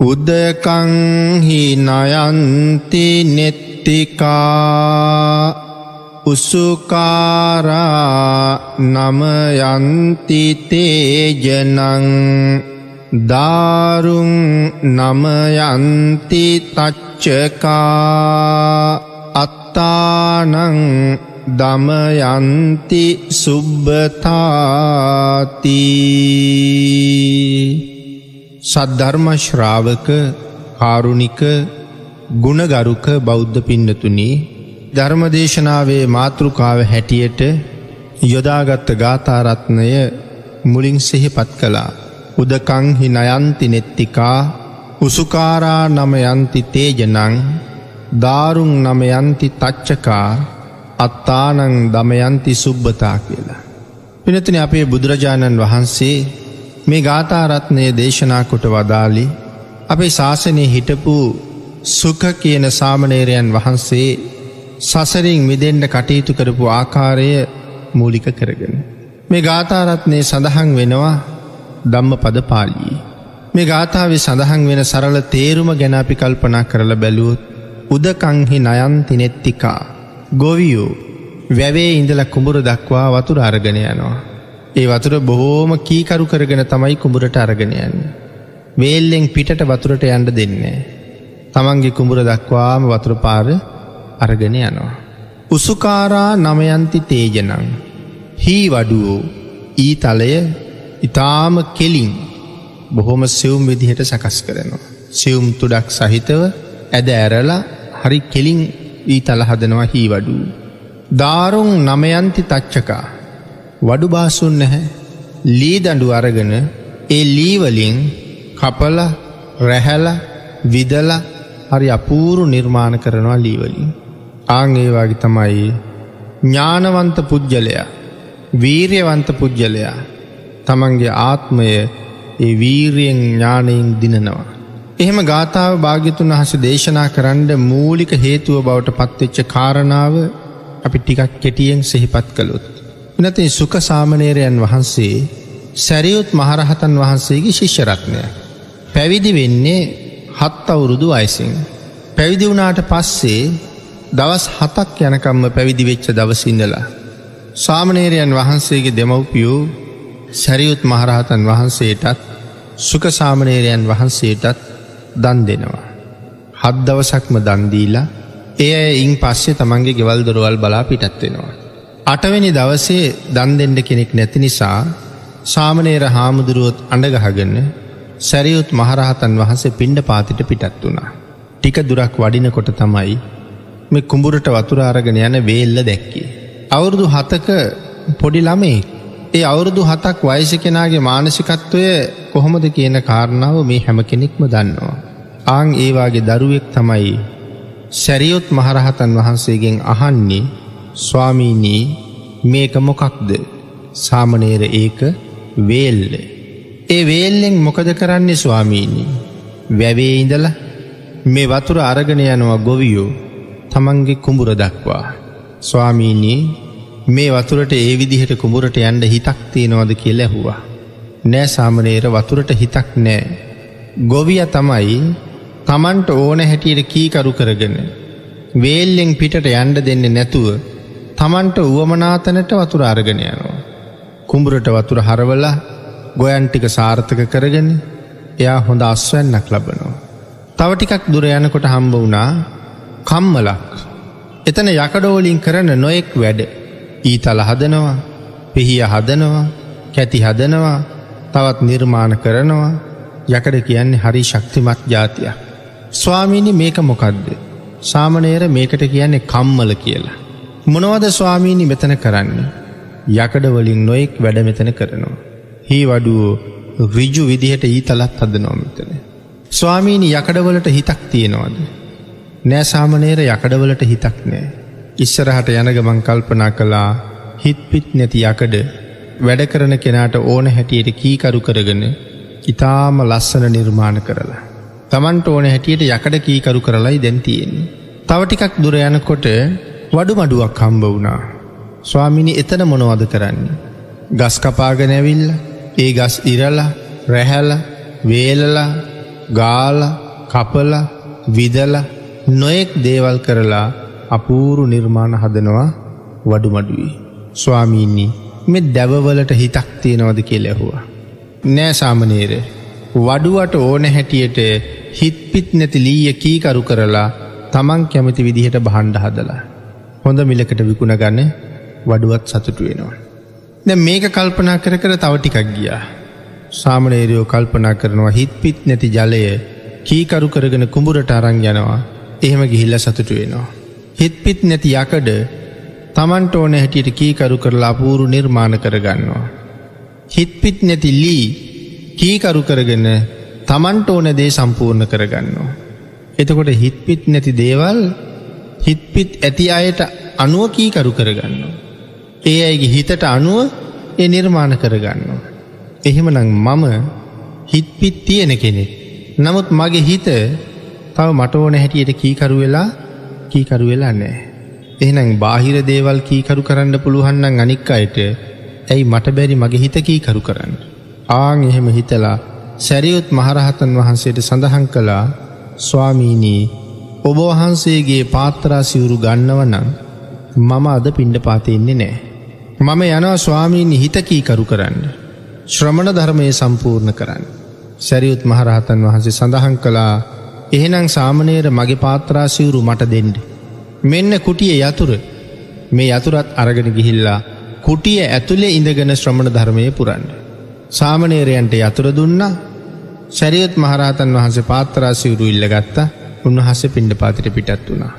උදකංහි නයන්ති නෙත්තිකා උසුකාරා නමයන්තිතේජනං දාරුන් නමයන්ති තච්චකා අත්තානං දමයන්ති සුබ්බතාතිී සද්ධර්මශ්‍රාවක කාරුණික ගුණගරුක බෞද්ධ පින්නතුනි ධර්මදේශනාවේ මාතෘකාව හැටියට යොදාගත්ත ගාථාරත්නය මුලින් සිහිපත් කළා. උදකංහි නයන්ති නෙත්තිකා උසුකාරා නමයන්ති තේජනං දාරුන් නමයන්ති තච්චකා අත්තානං දමයන්ති සුබ්බතා කියලා. පිනතින අපේ බුදුරජාණන් වහන්සේ මේ ගාථාරත්නය දේශනා කොට වදාලි අපේ ශාසනය හිටපු සුඛ කියන සාමනේරයන් වහන්සේ සසරින් මිදෙන්ට කටයුතු කරපු ආකාරය මූලික කරගෙන. මේ ගාථාරත්නය සඳහන් වෙනවා දම්ම පද පාලී. මේ ගාථාවේ සඳහන් වෙන සරල තේරුම ගැන අපි කල්පනා කරල බැලූත් උදකංහි නයන්ති නෙත්තිකා. ගොවියෝ වැවේ ඉඳල කුඹුර දක්වා වතුර අරගෙන යනවා. ඒ වතුර බොහෝම කීකරු කරගෙන තමයි කුඹුරට අරගෙනයන්න. වේල්ලෙන් පිටට වතුරට යන්ඩ දෙන්නේ. තමන්ගේ කුඹුර දක්වාම වතුර පාර අරගෙන යනවා. උසුකාරා නමයන්ති තේජනං. හී වඩුවෝ ඊ තලය ඉතාම කෙලින් බොහොම සිවුම් විදිහට සකස් කරනවා. සිවුම් තුඩක් සහිතව ඇද ඇරලා හරි කෙලින් ඊ තල හදනවා හී වඩූ. දාරුන් නමයන්ති තච්චකා වඩු බාසුන් නැහැ ලී දඩු අරගෙන ඒ ලීවලින් කපල රැහැල විදල හරි අපූරු නිර්මාණ කරනවා ලීවලින්. ආංඒවාගේ තමයි ඥානවන්ත පුද්ගලයා වීර්යවන්ත පුද්ගලයා තමන්ගේ ආත්මය ඒ වීරියෙන් ඥානයෙන් දිනනවා. එහෙම ගාථාව භාග්‍යතුන් වහස දේශනා කරන්න මූලික හේතුව බවට පත්වෙච්ච කාරණාව අපි ටිකක් කෙටියෙන් සෙහිපත් කළොත්. එනති සුක සාමනේරයන් වහන්සේ සැරියුත් මහරහතන් වහන්සේගේ ශිෂ්‍යරත්නය. පැවිදි වෙන්නේ හත් අවුරුදු අයිසින්. පැවිදි වුණාට පස්සේ දවස් හතක් යනකම්ම පැවිදි වෙච්ච දවසිඳලා. සාමනේරයන් වහන්සේගේ දෙමව්පියූ සැරියුත් මහරහතන් වහන්සේටත් සුක සාමනේරයන් වහන්සේටත් දන් දෙනවා. හත් දවසක්ම දන්දීලා එය ඉන් පස්සේ තමන්ගේ ගෙවල් දොරවල් බලා පිටත්වෙනවා. අටවැනි දවසේ දන් දෙෙන්ඩ කෙනෙක් නැති නිසා සාමනේර හාමුදුරුවොත් අඩගහගන්න සැරියුත් මහරහතන් වහන්සේ පිණ්ඩ පාතිට පිටත් වුණා. ටික දුරක් වඩිනකොට තමයි මෙ කුඹුරට වතුරාරගෙන යන වේල්ල දැක්කේ. අවුරුදු හතක පොඩි ළමේ ඒ අවුරුදු හතක් වයිස කෙනගේ මානසිකත්වය කොහොමද කියන කාරණාව මේ හැම කෙනෙක්ම දන්නවා. ආං ඒවාගේ දරුවෙක් තමයි සැරියොත් මහරහතන් වහන්සේගෙන් අහන්නේ ස්වාමීනී මේක මොකක්ද සාමනේර ඒක වේල්ල. ඒ වේල්ලෙන් මොකද කරන්නේ ස්වාමීනී. වැවේ ඉඳල මේ වතුර අරගෙන යනවා ගොවියෝ තමන්ගේ කුඹුර දක්වා. ස්වාමීනී මේ වතුරට ඒ විදිහට කුඹුරට යන්ඩ හිතක් තියෙනවද කිය ලැහුවා. නෑ සාමනේර වතුරට හිතක් නෑ. ගොවිය තමයි තමන්ට ඕන හැටියට කීකරු කරගෙන. වේල්ලෙන් පිටට යන්ඩ දෙන්න නැතුව තමන්ට වුවමනාතනට වතුර අරගෙන යනවා. කුඹුරට වතුර හරවල ගොයන්ටික සාර්ථක කරගෙන එයා හොඳ අස්වැන්නක් ලබනවා. තවටිකක් දුර යනකොට හම්බ වුණා කම්මලක්. එතන යකඩෝලින් කරන නොයෙක් වැඩ ඊ තල හදනවා පිහිය හදනවා කැති හදනවා තවත් නිර්මාණ කරනවා යකඩ කියන්නේ හරි ශක්තිමත් ජාතියක්. ස්වාමීණි මේක මොකක්ද. සාමනේර මේකට කියන්නේ කම්මල කියලා. මොනවද ස්වාමීණි මෙතන කරන්න. යකඩවලින් නොයෙක් වැඩ මෙතන කරනවා. හි වඩුවෝ රිජු විදිහට ඊ තලත් හද නොමිතන. ස්වාමීණි යකඩවලට හිතක් තියෙනවාද. නෑ සාමනේර යකඩවලට හිතක් නෑ. ඉස්සරහට යනගමං කල්පනා කළා හිත්පිත් නැති යකඩ වැඩ කරන කෙනාට ඕන හැටියට කීකරු කරගෙන ඉතාම ලස්සන නිර්මාණ කරලා. තමන්ට ඕන හැටියට යකඩ කීකරු කරලයි දැන්තියෙන්නේ. තවටිකක් දුර යනකොට වඩු මඩුවක් හම්බ වුණා. ස්වාමිනි එතන මොනවද කරන්නේ. ගස් කපාගනැවිල්ල ඒ ගස් ඉරලා රැහැල වේලලා ගාල කපල විදල නොයෙක් දේවල් කරලා අපූරු නිර්මාණ හදනවා වඩුමඩුවී. ස්වාමීන්නේ මෙ දැවවලට හිතක් තියෙනවද කියල ඇහුවා. නෑ සාමනේර වඩුවට ඕන හැටියට හිත්පිත් නැති ලීය කීකරු කරලා තමන් කැමති විදිහට බහන්්ඩ හදලා. හොඳ මිලකට විකුණ ගන්න වඩුවත් සතුටු වෙනවා. දැ මේක කල්පනා කර කර තව ටිකක් ගියා. සාමනේරයෝ කල්පනා කරනවා හිත් පිත් නැති ජලය කීකරු කරගෙන කුඹුරට අරං යනවා එහෙම ගිහිල්ල සතුටු වෙනවා. හිත් පිත් නැති යකඩ තමන්ට ඕන හැටියට කීකරු කරලා අපූරු නිර්මාණ කරගන්නවා. හිත්පිත් නැති ලී කීකරු කරගෙන තමන්ට ඕන දේ සම්පූර්ණ කරගන්නවා. එතකොට හිත්පිත් නැති දේවල් හිත්පිත් ඇති අයට අනුව කීකරු කරගන්නවා. ඒ අයිගේ හිතට අනුව ඒ නිර්මාණ කරගන්නවා. එහෙමනං මම හිත්පිත් තියෙන කෙනෙක්. නමුත් මගේ හිත තව මට ඕන හැටියට කීකරු වෙලා කීකරු වෙලා නෑ. එහෙනම් බාහිර දේවල් කීකරු කරන්න පුළුවන්න්නන් අනික් අයට ඇයි මට බැරි මගේ හිත කීකරු කරන්න. ආං එහෙම හිතලා සැරියුත් මහරහතන් වහන්සේට සඳහන් කළා ස්වාමීනී ඔබ වහන්සේගේ පාත්තරාසිවුරු ගන්නවනං මම අද පිණ්ඩ පාතයෙන්නේ නෑ. මම යනවා ස්වාමීනි හිතකීකරු කරන්න. ශ්‍රමණ ධර්මය සම්පූර්ණ කරන්න. සැරියුත් මහරහතන් වහන්සේ සඳහන් කළා එහෙනම් සාමනේර මගේ පාත්‍රාසිවුරු මට දෙන්ඩ. මෙන්න කුටිය යතුර මේ යතුරත් අරගෙන ගිහිල්ලා කුටිය ඇතුළේ ඉඳගෙන ශ්‍රමණ ධර්මය පුරන්න. සාමනේරයන්ට යතුර දුන්නා සැරියත් මහරහතන් වහන්සේ පාත්තරාසිවුරු ඉල්ල ගත්තා උන්වහස පිණ්ඩ පාතිට පිටත් වුණා.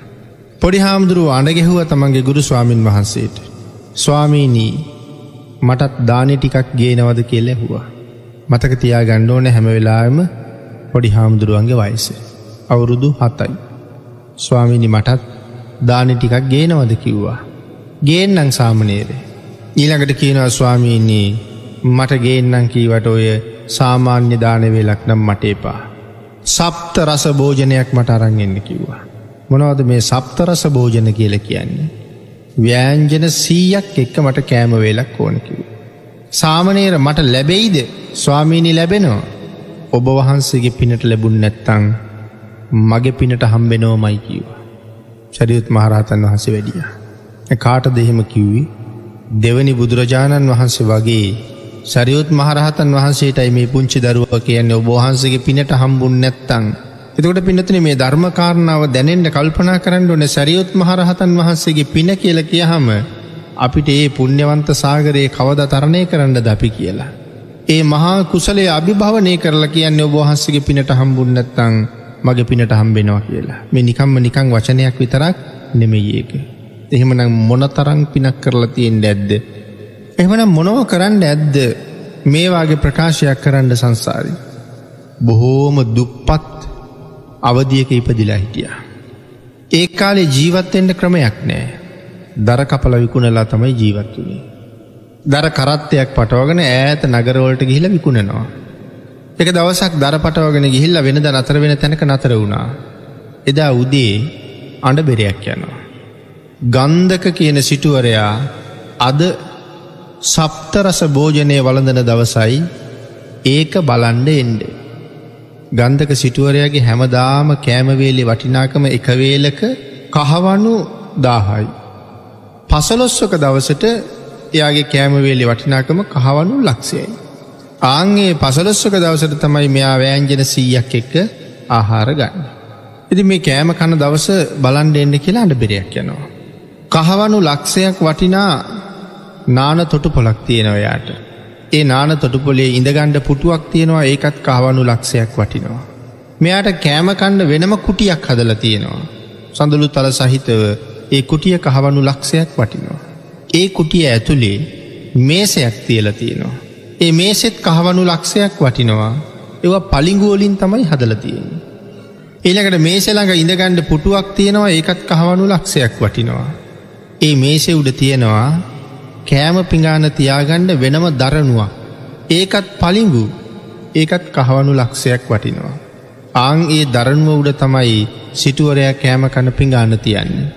පොඩි හාමුදුරුව අඩගෙහුව තමන්ගේ ගුරු ස්වාමීන් වහන්සේට. ස්වාමීනී මටත් දානෙ ටිකක් ගේනවද කියල ඇහුවා. මතක තියා ගණ්ඩෝන හැම වෙලාම පොඩි හාමුදුරුවන්ගේ වයිස. අවුරුදු හතයි. ස්වාමිනි මටත් දානෙ ටිකක් ගේනවද කිව්වා. ගේන්නං සාමනේරේ. ඊළඟට කියනවා ස්වාමීන්නේ මට ගේන්නං කීවට ඔය සාමාන්‍ය දානවෙලක් නම් මට එපා. සප්ත රස භෝජනයක් මට අරංගෙන්න්න කිව්වා. මොනවද මේ සප්ත රස භෝජන කියල කියන්නේ. ව්‍යෑන්ජන සීයක් එක්ක මට කෑම වෙලක් ඕන කිව්. සාමනේර මට ලැබෙයිද ස්වාමීණි ලැබෙනවා. ඔබ වහන්සේගේ පිනට ලැබුන් නැත්තං මගේ පිනට හම්බෙනෝ මයි කිව්වා. චරියුත් මහරහතන් වහන්සේ වැඩිය. කාට දෙහෙම කිව්වි දෙවනි බුදුරජාණන් වහන්සේ වගේ සරියුත් මහරහතන් වහන්සේටයි මේ පුංචි දරුව කියන්නේ ඔබහන්සගේ පිනට හම්බුන් නැත්තං. එතකොට පිනතුන මේ ධර්මකාරණාව දැනෙන්ට කල්පනා කරන්න ඕන සැරියුත් මහරහතන් වහන්සේගේ පින කියල කියහම අපිට ඒ පුුණ්‍යවන්ත සාගරයේ කවද තරණය කරන්න දපි කියලා. ඒ මහා කුසලේ අභිභවනය කරලා කියන්න ඔබහන්සගේ පිනට හම්බුන්නත්තං මගේ පිනට හම්බෙනවා කියලා මේ නිකම්ම නිකං වචනයක් විතරක් නෙමෙයඒක. එහෙමනම් මොනතරං පිනක් කරලා තියෙන් ඇද්ද. එහෙමනම් මොනව කරන්න ඇද්ද මේවාගේ ප්‍රකාශයක් කරන්න සංසාරි. බොහෝම දුප්පත් අවදියක ඉපදිලා හිටිය. ඒ කාලේ ජීවත්තෙන්ට ක්‍රමයක් නෑ දර කපල විකුණලා තමයි ජීවත් වුණේ. දර කරත්තයක් පටවගෙන ඈත නගරවලට ගිහිල විකුණනවා. එක දවසක් දර පටවගෙන ගිහිල්ල වෙනද නතර වෙන තැනක නතර වුණා. එදා උදේ අඩ බෙරයක් යනවා. ගන්ධක කියන සිටුවරයා අද සප්තරස භෝජනය වළඳන දවසයි ඒක බලන්ඩ එන්ඩ. ගන්ධක සිටුවරයාගේ හැමදාම කෑමවේලි වටිනාකම එකවේලක කහවනු දාහයි. පසලොස්වක දවසට එයාගේ කෑමවේලි වටිනාකම කහවනු ලක්ෂයයි. ආංගේ පසලොස්වක දවසට තමයි මෙයා වෑන්ජන සීයක් එක්ක ආහාර ගන්න. එති මේ කෑම කන දවස බලන්ඩ එන්න කියලා අඩ බෙරයක් යනවා. කහවනු ලක්ෂයක් වටිනා නාන තොටු පොලක් තියෙනවයාට. ඒ නාන තොටුපොලේ ඉඳගණ්ඩ පුටුවක් තියෙනවා ඒකත් කහවනු ලක්ෂයක් වටිනවා. මෙයාට කෑමකණ්ඩ වෙනම කුටියක් හදල තියෙනවා. සඳලු තල සහිතව ඒ කුටිය කහවනු ලක්ෂයක් වටිනවා. ඒ කුටිය ඇතුළේ මේසයක් තියල තියෙනවා. ඒ මේසෙත් කහවනු ලක්ෂයක් වටිනවා ඒව පලිංගුවලින් තමයි හදල තියෙන්නේ. ඒලකට මේසළඟ ඉඳගණ්ඩ පුටුවක් තියෙනවා ඒකත් කහවනු ලක්ෂයක් වටිනවා. ඒ මේසෙ උඩ තියෙනවා කෑම පිඟාන තියාගණ්ඩ වෙනම දරනවා. ඒකත් පලිංගු ඒකත් කහවනු ලක්ෂයක් වටිනවා. ආං ඒ දරනුව උඩ තමයි සිටුවරයා කෑම කන පිඟාන තියන්නේ.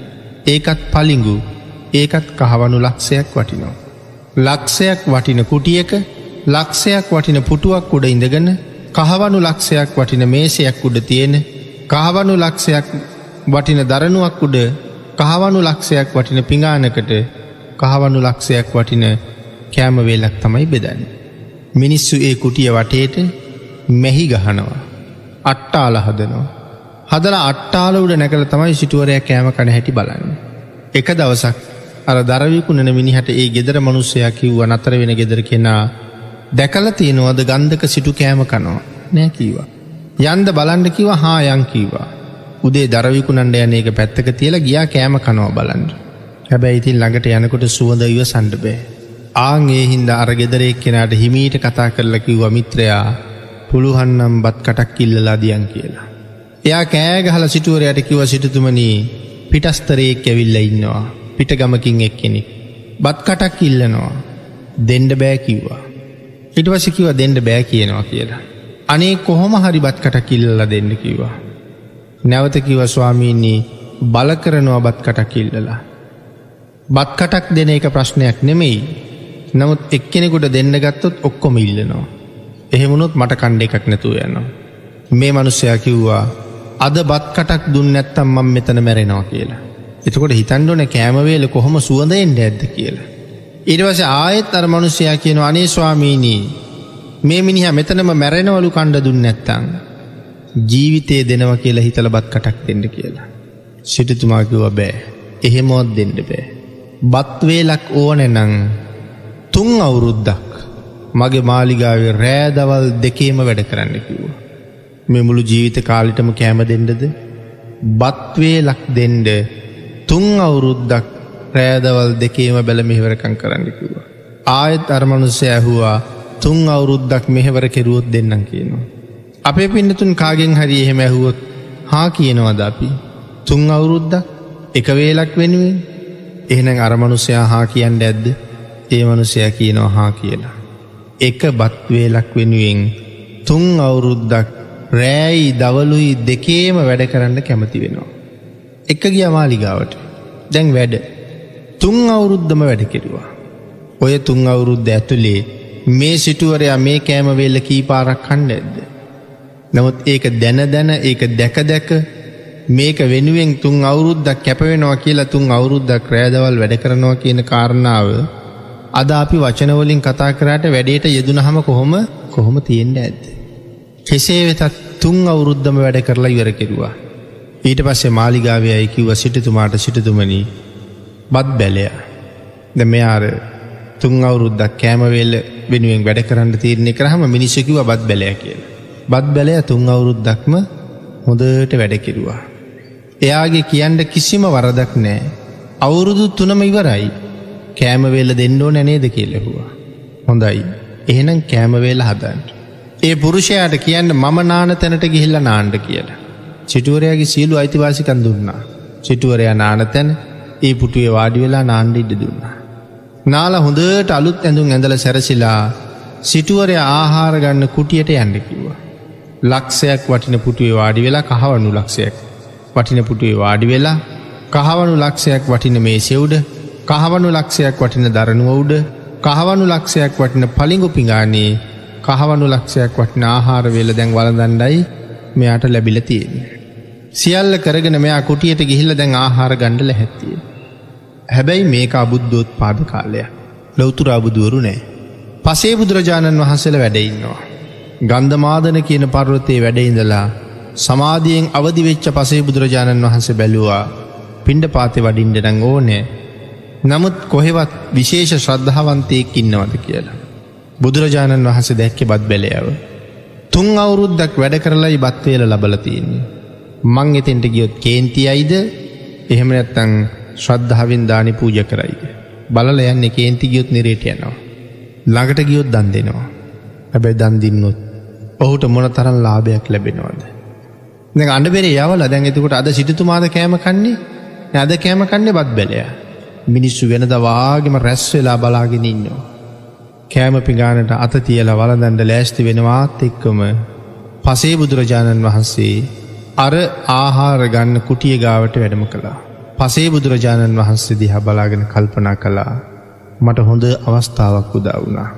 ඒකත් පලිංගු ඒකත් කහවනු ලක්ෂයක් වටිනවා. ලක්ෂයක් වටින කුටියක ලක්ෂයක් වටින පුටුවක් උඩ ඉඳගෙන කහවනු ලක්ෂයක් වටින මේසයක් උඩ තියෙන කහවනු ලක්ෂයක් වටින දරනුවක් උඩ කහවනු ලක්ෂයක් වටින පිඟානකට කහවනු ලක්ෂයක් වටින කෑමවේලක් තමයි බෙදන්න. මිනිස්සු ඒ කුටිය වටේට මෙහි ගහනවා. අට්ටාල හදනවා. හදල අට්ටාල උඩ නැකල තමයි සිටුවරය කෑම කන හැටි බලන්න. එක දවසක් අර දරවිකුණන මිනිහට ඒ ගෙදර මනුස්සයක් කිව්ව නතර වෙන ගෙදර කෙනා දැකල තියෙනවද ගන්ධක සිටු කෑම කනවා නෑ කීවා. යන්ද බලන්ඩ කිව හා යං කීවා. උදේ දරවිකුණන්ඩ යන එක පැත්තක තියලා ගියා කෑම කනවා බලන්ඩ. හැබැයි ඉතින් ළඟට යනකොට සුවඳ ඉව සණ්ඩ බෑ. ආං ඒ හින්ද අර ගෙදරෙක් කෙනාට හිමීට කතා කරලා කිව්ව මිත්‍රයා පුළුහන්නම් බත් කටක් කිල්ලලා දියන් කියලා. එයා කෑගහල සිටුවරයට කිව සිටතුමනී පිටස්තරයෙක් ඇවිල්ල ඉන්නවා පිට ගමකින් එක්කෙනෙක්. බත් කටක් ඉල්ලනවා දෙන්ඩ බෑ කිව්වා. ඉටවසිකිව දෙන්ඩ බෑ කියනවා කියලා. අනේ කොහොම හරි බත් කටක් කිල්ලල දෙන්න කිව්වා. නැවත කිව ස්වාමීන්නේ බල කරනවා බත් කටක් ඉල්ලලා. බත් කටක් දෙන එක ප්‍රශ්නයක් නෙමෙයි නමුත් එක්කෙනෙකුට දෙන්න ගත්තොත් ඔක්කොම ඉල්ලනවා. එහෙමුණොත් මට කණ්ඩ එකක් නැතුව යනවා. මේ මනුස්සයා කිව්වා අද බත් කටක් දුන්න ඇත්තම් මං මෙතන මැරෙනවා කියලා. එතකොට හිතන්ඩෝන කෑමවේල කොහොම සුවඳයෙන්ට ඇද්ද කියලා. ඉරිවස ආයෙත් අර මනුස්සයා කියන අනේ ස්වාමීනී මේ මිනිහ මෙතනම මැරෙනවලු කණ්ඩ දුන්න ඇත්තං. ජීවිතය දෙනව කියලා හිතල බත් කටක් දෙන්න කියලා. සිටතුමාකිව බෑ එහෙමොත් දෙන්න බෑ. බත්වේලක් ඕනෙනං තුන් අවුරුද්දක් මගේ මාලිගාවේ රෑදවල් දෙකේම වැඩ කරන්න කිව්ව. මෙ මුළු ජීවිත කාලිටම කෑම දෙන්නද බත්වේලක් දෙන්ඩ තුන් අවුරුද්දක් රෑදවල් දෙකේම බැල මෙහෙවරකං කරන්න කිව්ව. ආයත් අර්මනුස්්‍ය ඇහුවා තුන් අවුරුද්දක් මෙහෙවර කෙරුවොත් දෙන්නම් කියනවා. අපේ පින්නතුන් කාගෙන් හරි එහෙම ඇහුවොත් හා කියනවද අපි තුන් අවුරුද්දක් එක වේලක් වෙනුවෙන් එහෙන අරමනුසයා හා කියන්න ඇද්ද ඒ මනුසයා කියනවා හා කියලා. එක බත්වේලක් වෙනුවෙන් තුන් අවුරුද්දක් රෑයි දවලුයි දෙකේම වැඩ කරන්න කැමති වෙනවා. එක ගිය මාලිගාවට දැන් වැඩ තුන් අවුරුද්ධම වැඩ කෙරුවා. ඔය තුන් අවුරුද්ධ ඇතුළේ මේ සිටුවරයා මේ කෑමවෙල්ල කීපාරක් කණ්ඩ ඇද්ද. නමුත් ඒක දැන දැන ඒක දැක දැක මේක වෙනුවෙන් තුන් අවුරුද්දක් කැපවෙනවා කියලා තුන් අවුරුද්දක් රෑදවල් වැඩ කරනවා කියන කාරණාව අද අපි වචනවලින් කතා කරට වැඩේට යෙදුන හම කොහොම කොහොම තියෙන්ට ඇත්ද. කෙසේ වෙතත් තුන් අවුරුද්ධම වැඩ කරලා ඉවර කෙරවා. ඊට පස්සේ මාලිගාවය අයිකිව්ව සිටතුමාට සිටතුමනී බත් බැලයා ද මෙයාර තුන් අවුරුද්දක් කෑමවෙල්ල වෙනුවෙන් වැඩ කරන්න තීරණය කරහම මිනිස්සකිව බත් බැලය කියල. බත් බැලය තුන් අවුරුද්දක්ම හොඳට වැඩ කෙරවා. එයාගේ කියන්ට කිසිම වරදක් නෑ. අවුරුදු තුනම ඉවරයි කෑමවෙල්ල දෙන්නෝ නැනේද කියලෙහවා. හොඳයි එහෙනම් කෑමවේල හදන්ට. ඒ පුරුෂයාට කියන්න මම නාන තැනට ගිහිල්ල නාණ්ඩ කියලා. සිටුවරයාගේ සීලු අයිතිවාසිකන් දුන්නා. සිටුවරයා නාන තැන ඒ පුටුවේ වාඩි වෙලා නාණ්ඩ ඉඩ දුන්නා. නාල හොඳට අලුත් ඇඳුම් ඇඳල සැරසිලා සිටුවරය ආහාර ගන්න කුටියට යන්න කිව්වා. ලක්ෂයක් වටින පුටුවේ වාඩි වෙලා කහවනු ලක්ෂයක් වටින පුටුවේ වාඩි වෙලා කහවනු ලක්ෂයක් වටින මේ සෙව්ඩ කහවනු ලක්ෂයක් වටින දරනුව උඩ කහවනු ලක්ෂයක් වටින පලිඟු පිඟානයේ කහවනු ලක්ෂයක් වටින ආහාර වෙල දැන් වලදණ්ඩයි මෙයාට ලැබිල තියෙන. සියල්ල කරගෙන මෙයා කුටියට ගිහිල්ල දැන් ආහාර ගණ්ඩල හැත්තිය. හැබැයි මේක අබුද්ධෝත් පාද කාලය ලොවතුරාබුදුවරු නෑ. පසේ බුදුරජාණන් වහන්සල වැඩඉන්නවා. ගන්ධමාදන කියන පර්වතයේ වැඩඉඳලා සමාධියෙන් අවදිවෙච්ච පසේ බුදුරජාණන් වහන්සේ බැලුවා පිණ්ඩ පාතය වඩින්ඩනං ඕනෑ නමුත් කොහෙවත් විශේෂ ශ්‍රද්ධාවන්තයෙක් ඉන්නවද කියලා. බුදුරජාණන් වහස දැක්කෙ බත් බැලයාව. තුන් අවුරුද්දක් වැඩ කරලයි බත්වේල ලබලතියන්නේ. මං එතෙන්ට ගියොත් කේන්ති අයිද එහෙම නැත්තං ශ්‍රද්ධාවෙන් දානි පූජ කරයිද. බලල යන්න කේන්ති ගියොත් නිරේට යනවා. ළඟට ගියොත් දන් දෙනවා. හැබැයි දන්දින්නොත් ඔහුට මොන තරන් ලාභයක් ලැබෙනවාද. දැ අඩබෙරේ යවල දැන් එතකොට අද සිටතුමාද කෑම කන්නේ ඇද කෑම කන්නේ බත් බැලයා. මිනිස්සු වෙනද වාගේම රැස් වෙලා බලාගෙන ඉන්නවා. කෑම පිගානට අත තියල වලදැන්ඩ ලෑස්ති වෙනවාත් එක්කම පසේ බුදුරජාණන් වහන්සේ අර ආහාර ගන්න කුටිය ගාවට වැඩම කළා. පසේ බුදුරජාණන් වහන්සේ දිහ බලාගෙන කල්පනා කළා මට හොඳ අවස්ථාවක් උදා වුණා.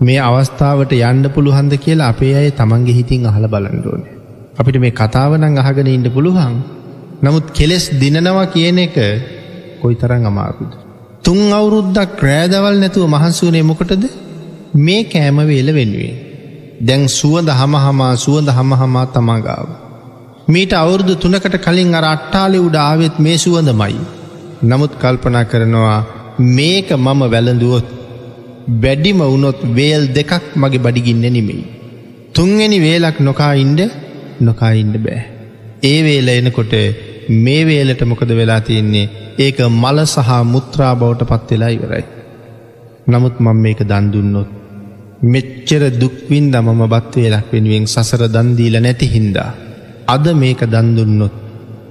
මේ අවස්ථාවට යන්ඩ පුළුහන්ද කියලා අපේ අය තමන්ගේ හිතින් අහල බලන්ඩෝන. අපිට මේ කතාවනං අහගෙන ඉන්න පුළුවන්. නමුත් කෙලෙස් දිනනවා කියන එක කොයි තරං අමාරුද. තුන් අවුරුද්දක් ක්‍රෑදවල් නැතුව මහන්සුනේ මොකටද මේ කෑමවේල වෙනුවේ. දැන් සුවඳ හමහමා සුවඳ හමහමා තමාගාව. මීට අවුරුදු තුනකට කලින් අර අට්ටාලි උඩ ආවෙත් මේ සුවඳමයි. නමුත් කල්පනා කරනවා මේක මම වැළඳුවොත් වැඩිම වුනොත් වේල් දෙකක් මගේ බඩිගින්න නෙමෙයි. තුන්ගනි වේලක් නොකා ඉන්ඩ නොකා ඉන්ඩ බෑ. ඒ වේල එනකොට මේ වේලට මොකද වෙලා තියෙන්නේ ඒක මල සහ මුත්‍රා බවට පත්වෙලා ඉවරයි. නමුත් මං මේක දන්දුන්නොත්. මෙච්චර දුක්වින්ද මම බත්වේලක් වෙනුවෙන් සසර දන්දීල නැති හින්දා. අද මේක දන්දුන්නොත්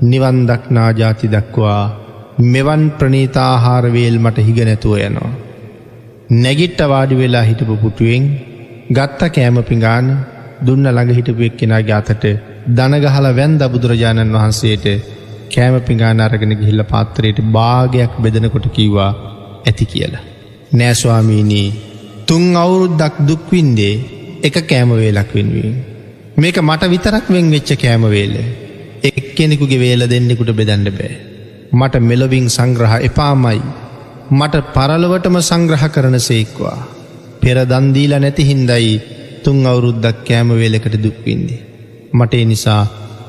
නිවන්දක් නාජාති දක්වා මෙවන් ප්‍රනීතාහාරවේල් මට හිග නැතුව යනවා. නැගිට්ට වාඩි වෙලා හිටපු පුටුවෙන් ගත්ත කෑම පිඟාන දුන්න ළඟ හිටපු එක්කෙනගේ අතට දනගහල වැන්ද බුදුරජාණන් වහන්සේට කෑම පිඟාන අරගෙන ගිහිල්ල පාත්තරයට භාගයක් බෙදනකොට කිව්වා ඇති කියලා. නෑස්වාමීනී තුන් අවුරුද්දක් දුක්වින්දේ එක කෑමවේලක් වෙනුවෙන්. මේක මට විතරක් වෙන් වෙච්ච කෑමවේල එක්කෙනෙකුගේ වේල දෙන්නෙකුට බෙදන්න බෑ. මට මෙලොවින් සංග්‍රහ එපාමයි මට පරලොවටම සංග්‍රහ කරන සේක්වා. පෙර දන්දීල නැති හින්දයි තුන් අවුරුද්දක් කෑමවේලකට දුක්වින්නේ. මට නිසා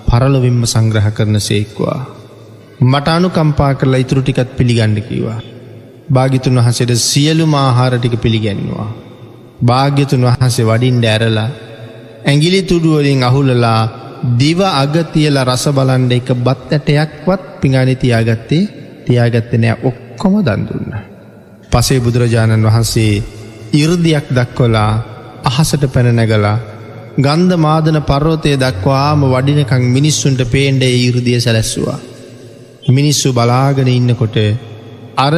පරලොවින්ම සංග්‍රහ කරන සේක්වා. මට අනු කම්පා කරලා ඉතුරු ටිකත් පිළිගණ්ඩ කිවා. භාගිතුන් වහසට සියලු මාහාරටික පිළිගැන්වා. භාග්‍යතුන් වහන්සේ වඩින්ඩ ඇරලා ඇගිලි තුඩුවලින් අහුලලා දිව අගතියල රස බලන්ඩ එක බත් ඇටයක්වත් පිඟානි තියාගත්තේ තියාගත්ත නෑ ඔක්කොම දන්දුන්න. පසේ බුදුරජාණන් වහන්සේ ඉරදියක් දක්වලා අහසට පැනනැගලා ගන්ධ මාදන පර්වතය දක්වාම වඩිනකං මිනිස්සුන්ට පේන්ඩ ඉරදිය සැලැස්සවා. මිනිස්සු බලාගෙන ඉන්නකොට අර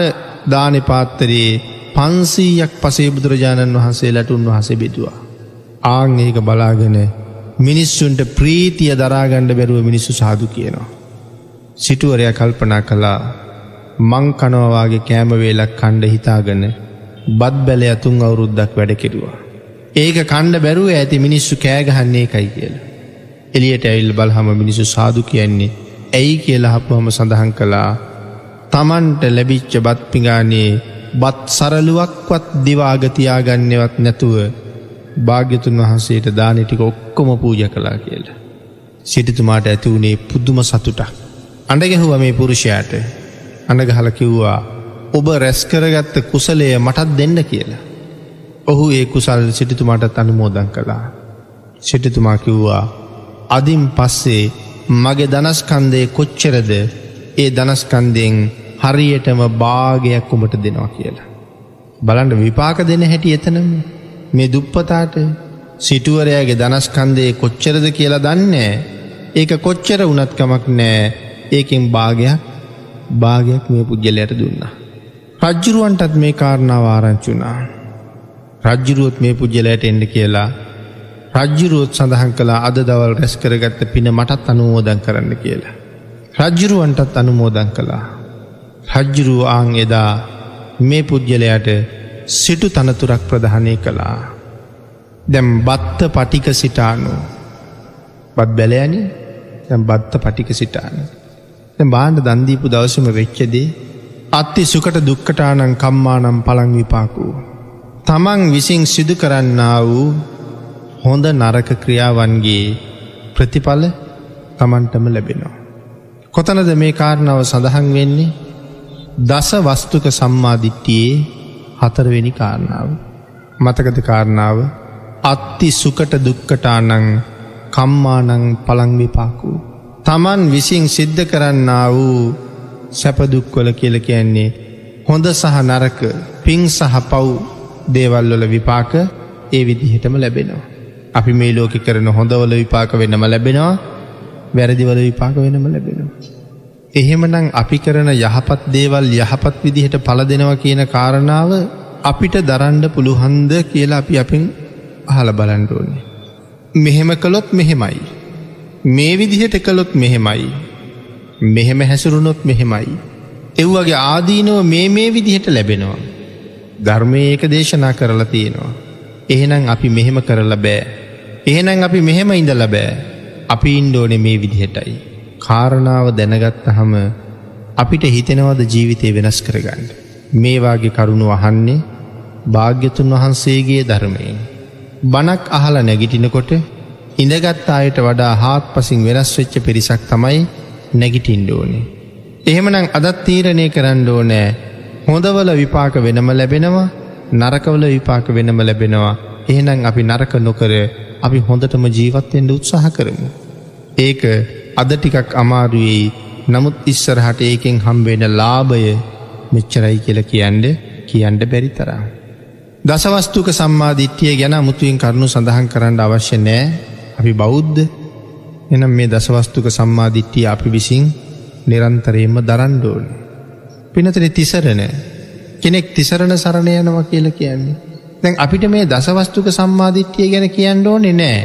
දානපාත්තරයේ පන්සීයක් පසේ බුදුරජාණන් වහන්සේ ලටුන් වහසේ බෙදවා. ආං ඒක බලාගෙන මිනිස්සුන්ට ප්‍රීතිය දරාගණ්ඩ බැරුව මිනිස්සු සාදු කියනවා. සිටුවරය කල්පනා කළා මං කනවවාගේ කෑමවේලක් කණ්ඩ හිතාගන්න බත් බැල ඇතුන් අවුරුද්දක් වැඩ කෙරුවා. ඒක කණ්ඩ බැරුව ඇති මිනිස්සු කෑගහන්නේ එකයි කියලා. එලියට ඇවිල් බල්හම මිනිසු සාදු කියන්නේ ඇයි කියලා හපුහම සඳහන් කළා තමන්ට ලැබිච්ච බත් පිඟානේ බත් සරලුවක්වත් දිවාගතියාගන්නවත් නැතුව භාග්‍යතුන් වහන්සේට දානටික ඔක්කොම පූජ කලා කියලා. සිටිතුමාට ඇති වුණේ පුද්දුම සතුටක්. අඩගැහුව මේ පුරුෂයාට අනගහල කිව්වා ඔබ රැස්කරගත්ත කුසලය මටත් දෙන්න කියලා. ඔහු ඒ කුසල් සිටිතුමාට අනුමෝදන් කළා. සිටිතුමා කිව්වා අදින් පස්සේ මගේ දනස්කන්දය කොච්චරද ඒ දනස්කන්දයෙන් හරියටම භාගයක් උඹට දෙනවා කියලා. බලන්ට විපාක දෙන හැටි එතනම් මේ දුප්පතාට සිටුවරයාගේ දනස්කන්දයේ කොච්චරද කියලා දන්නේ ඒක කොච්චර උනත්කමක් නෑ ඒකෙන් භාගයක් භාගයක් මේ පුද්ගලයට දුන්න. රජ්ජුරුවන්ටත් මේ කාරණාව ආරංචුනා. රජ්ජුරුවොත් මේ පුද්ගලයට එන්න කියලා රජ්ජුරුවොත් සඳහන් කලා අද දවල් රැස් කරගත්ත පින මටත් අනුමෝදන් කරන්න කියලා. රජ්ජුරුවන්ටත් අනුමෝදන් කළා. රජ්ජුරුව ආං එදා මේ පුද්ගලයට සිටු තනතුරක් ප්‍රධානය කළා. දැම් බත්ත පටික සිටානු බත් බැලයන දැම් බත්ත පටික සිටාන. බාන්ඩ දන්දීපු දවසම වෙච්චදේ අත්ති සුකට දුක්කටානං කම්මානම් පළං විපාකූ. තමන් විසින් සිදු කරන්නා වූ හොඳ නරක ක්‍රියාවන්ගේ ප්‍රතිඵල තමන්ටම ලැබෙනවා. කොතනද මේ කාරණාව සඳහන් වෙන්නේ දස වස්තුක සම්මාධිට්ටියේ හතරවෙනි කාරණාව. මතකද කාරණාව අත්ති සුකට දුක්කටානං කම්මානං පළංවිපාකු. තමන් විසින් සිද්ධ කරන්න වූ සැපදුක්වල කියල කියන්නේ හොඳ සහ නරක පින් සහ පව් දේවල්වල විපාක ඒ විදිහටම ලැබෙනවා. අපි මේ ලෝක කරන හොඳවල විපාක වෙනම ලැබෙනවා වැරදිවල විපාක වෙනම ලැබෙනවා. එහෙමනං අපි කරන යහපත් දේවල් යහපත් විදිහට පල දෙනවා කියන කාරණාව අපිට දරන්ඩ පුළුහන්ද කියලා අපි අපින් අහල බලන්ඩෝන්නේ. මෙහෙම කළොත් මෙහෙමයි. මේ විදිහට කළොත් මෙහෙමයි. මෙහෙම හැසුරුණොත් මෙහෙමයි. එව්වගේ ආදීනව මේ මේ විදිහට ලැබෙනවා. ධර්මය ඒක දේශනා කරලා තියෙනවා. එහෙනම් අපි මෙහෙම කරල බෑ. එහෙනම් අපි මෙහෙම ඉඳල බෑ. අපි ඉන්ඩෝනෙ මේ විදිහටයි. කාරණාව දැනගත්ත හම අපිට හිතෙනවද ජීවිතය වෙනස් කරගන්න. මේවාගේ කරුණු අහන්නේ භාග්‍යතුන් වහන්සේගේ ධර්මයෙන්. බනක් අහල නැගිටිනකොට ඉඳගත් අයට වඩා හාත් පසින් වෙනස් වෙච්ච පිරිසක් තමයි නැගිටින්ඩෝනේ. එහෙමනම් අදත් තීරණය කරන්න ඕනෑ හොඳවල විපාක වෙනම ලැබෙනවා නරකවල විපාක වෙනම ලැබෙනවා එහෙනම් අපි නරක නොකර අපි හොඳටම ජීවත්වෙන්ට උත්සාහ කරමු. ඒක අද ටිකක් අමාරුයි නමුත් ඉස්සරහට ඒකෙන් හම්බෙන ලාභය මෙච්චරයි කියල කියන්ඩ කියන්ඩ බැරි තරම්. දසවස්තුක සම්මාධිට්්‍යය ගැන මුතුවෙන් කරුණු සඳහන් කරන්න අවශ්‍ය නෑ අපි බෞද්ධ එනම් මේ දසවස්තුක සම්මාධිට්්‍යිය අපි විසින් නිරන්තරයෙන්ම දරන්ඩෝන. පිනතන තිසරණ කෙනෙක් තිසරණ සරණ යනවා කියල කියන්නේ. දැන් අපිට මේ දසවස්තුක සම්මාධිට්්‍යය ගැන කියන්න ඕනෙ නෑ.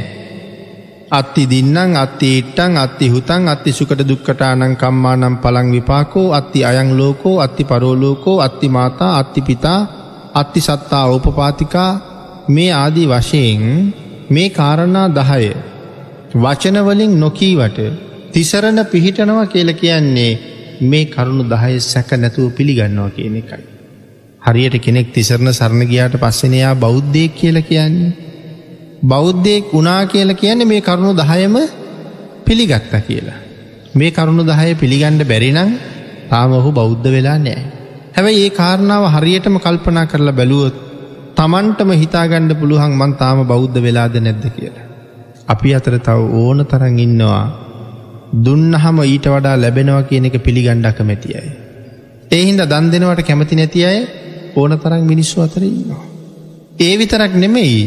අත්ති දින්නම් අත්ති ඉට්ටන් අත්ති හුතන් අත්ති සුකට දුක්කටානං කම්මානම් පළං විපාකෝ අත්ති අයං ලෝකෝ අත්ති පරෝලෝකෝ අත්ති මාතා අත්ති පිතා අත්ති සත්තා ඕපපාතිකා මේ ආදී වශයෙන් මේ කාරණා දහය වචනවලින් නොකීවට තිසරණ පිහිටනවා කියල කියන්නේ මේ කරුණු දහය සැක නැතුව පිළිගන්නවා කියන එකයි. හරියට කෙනෙක් තිසරණ සරණ ගියාට පස්සෙනයා බෞද්ධයෙක් කියල කියන්නේ. බෞද්ධයෙක් වනා කියල කියන්නේ මේ කරුණු දහයම පිළිගත්ත කියලා. මේ කරුණු දහය පිළිගණ්ඩ බැරිනං තාම ඔහු බෞද්ධ වෙලා නෑ. හැබැයි ඒ කාරණාව හරියටම කල්පනා කරලා බැලුවොත් තමන්ටම හිතාගණ්ඩ පුළුවන් මන් තාම බෞද්ධ වෙලාද නැද්ද කියලා. අපි අතර තව ඕන තරන් ඉන්නවා දුන්නහම ඊට වඩා ලැබෙනවා කියන එක පිළිගණ්ඩ කමැතියි. ඒහින්ද දන් දෙනවට කැමති නැති අය ඕන තරන් මිනිස්සු අතර ඉන්නවා. ඒ විතරක් නෙමෙයි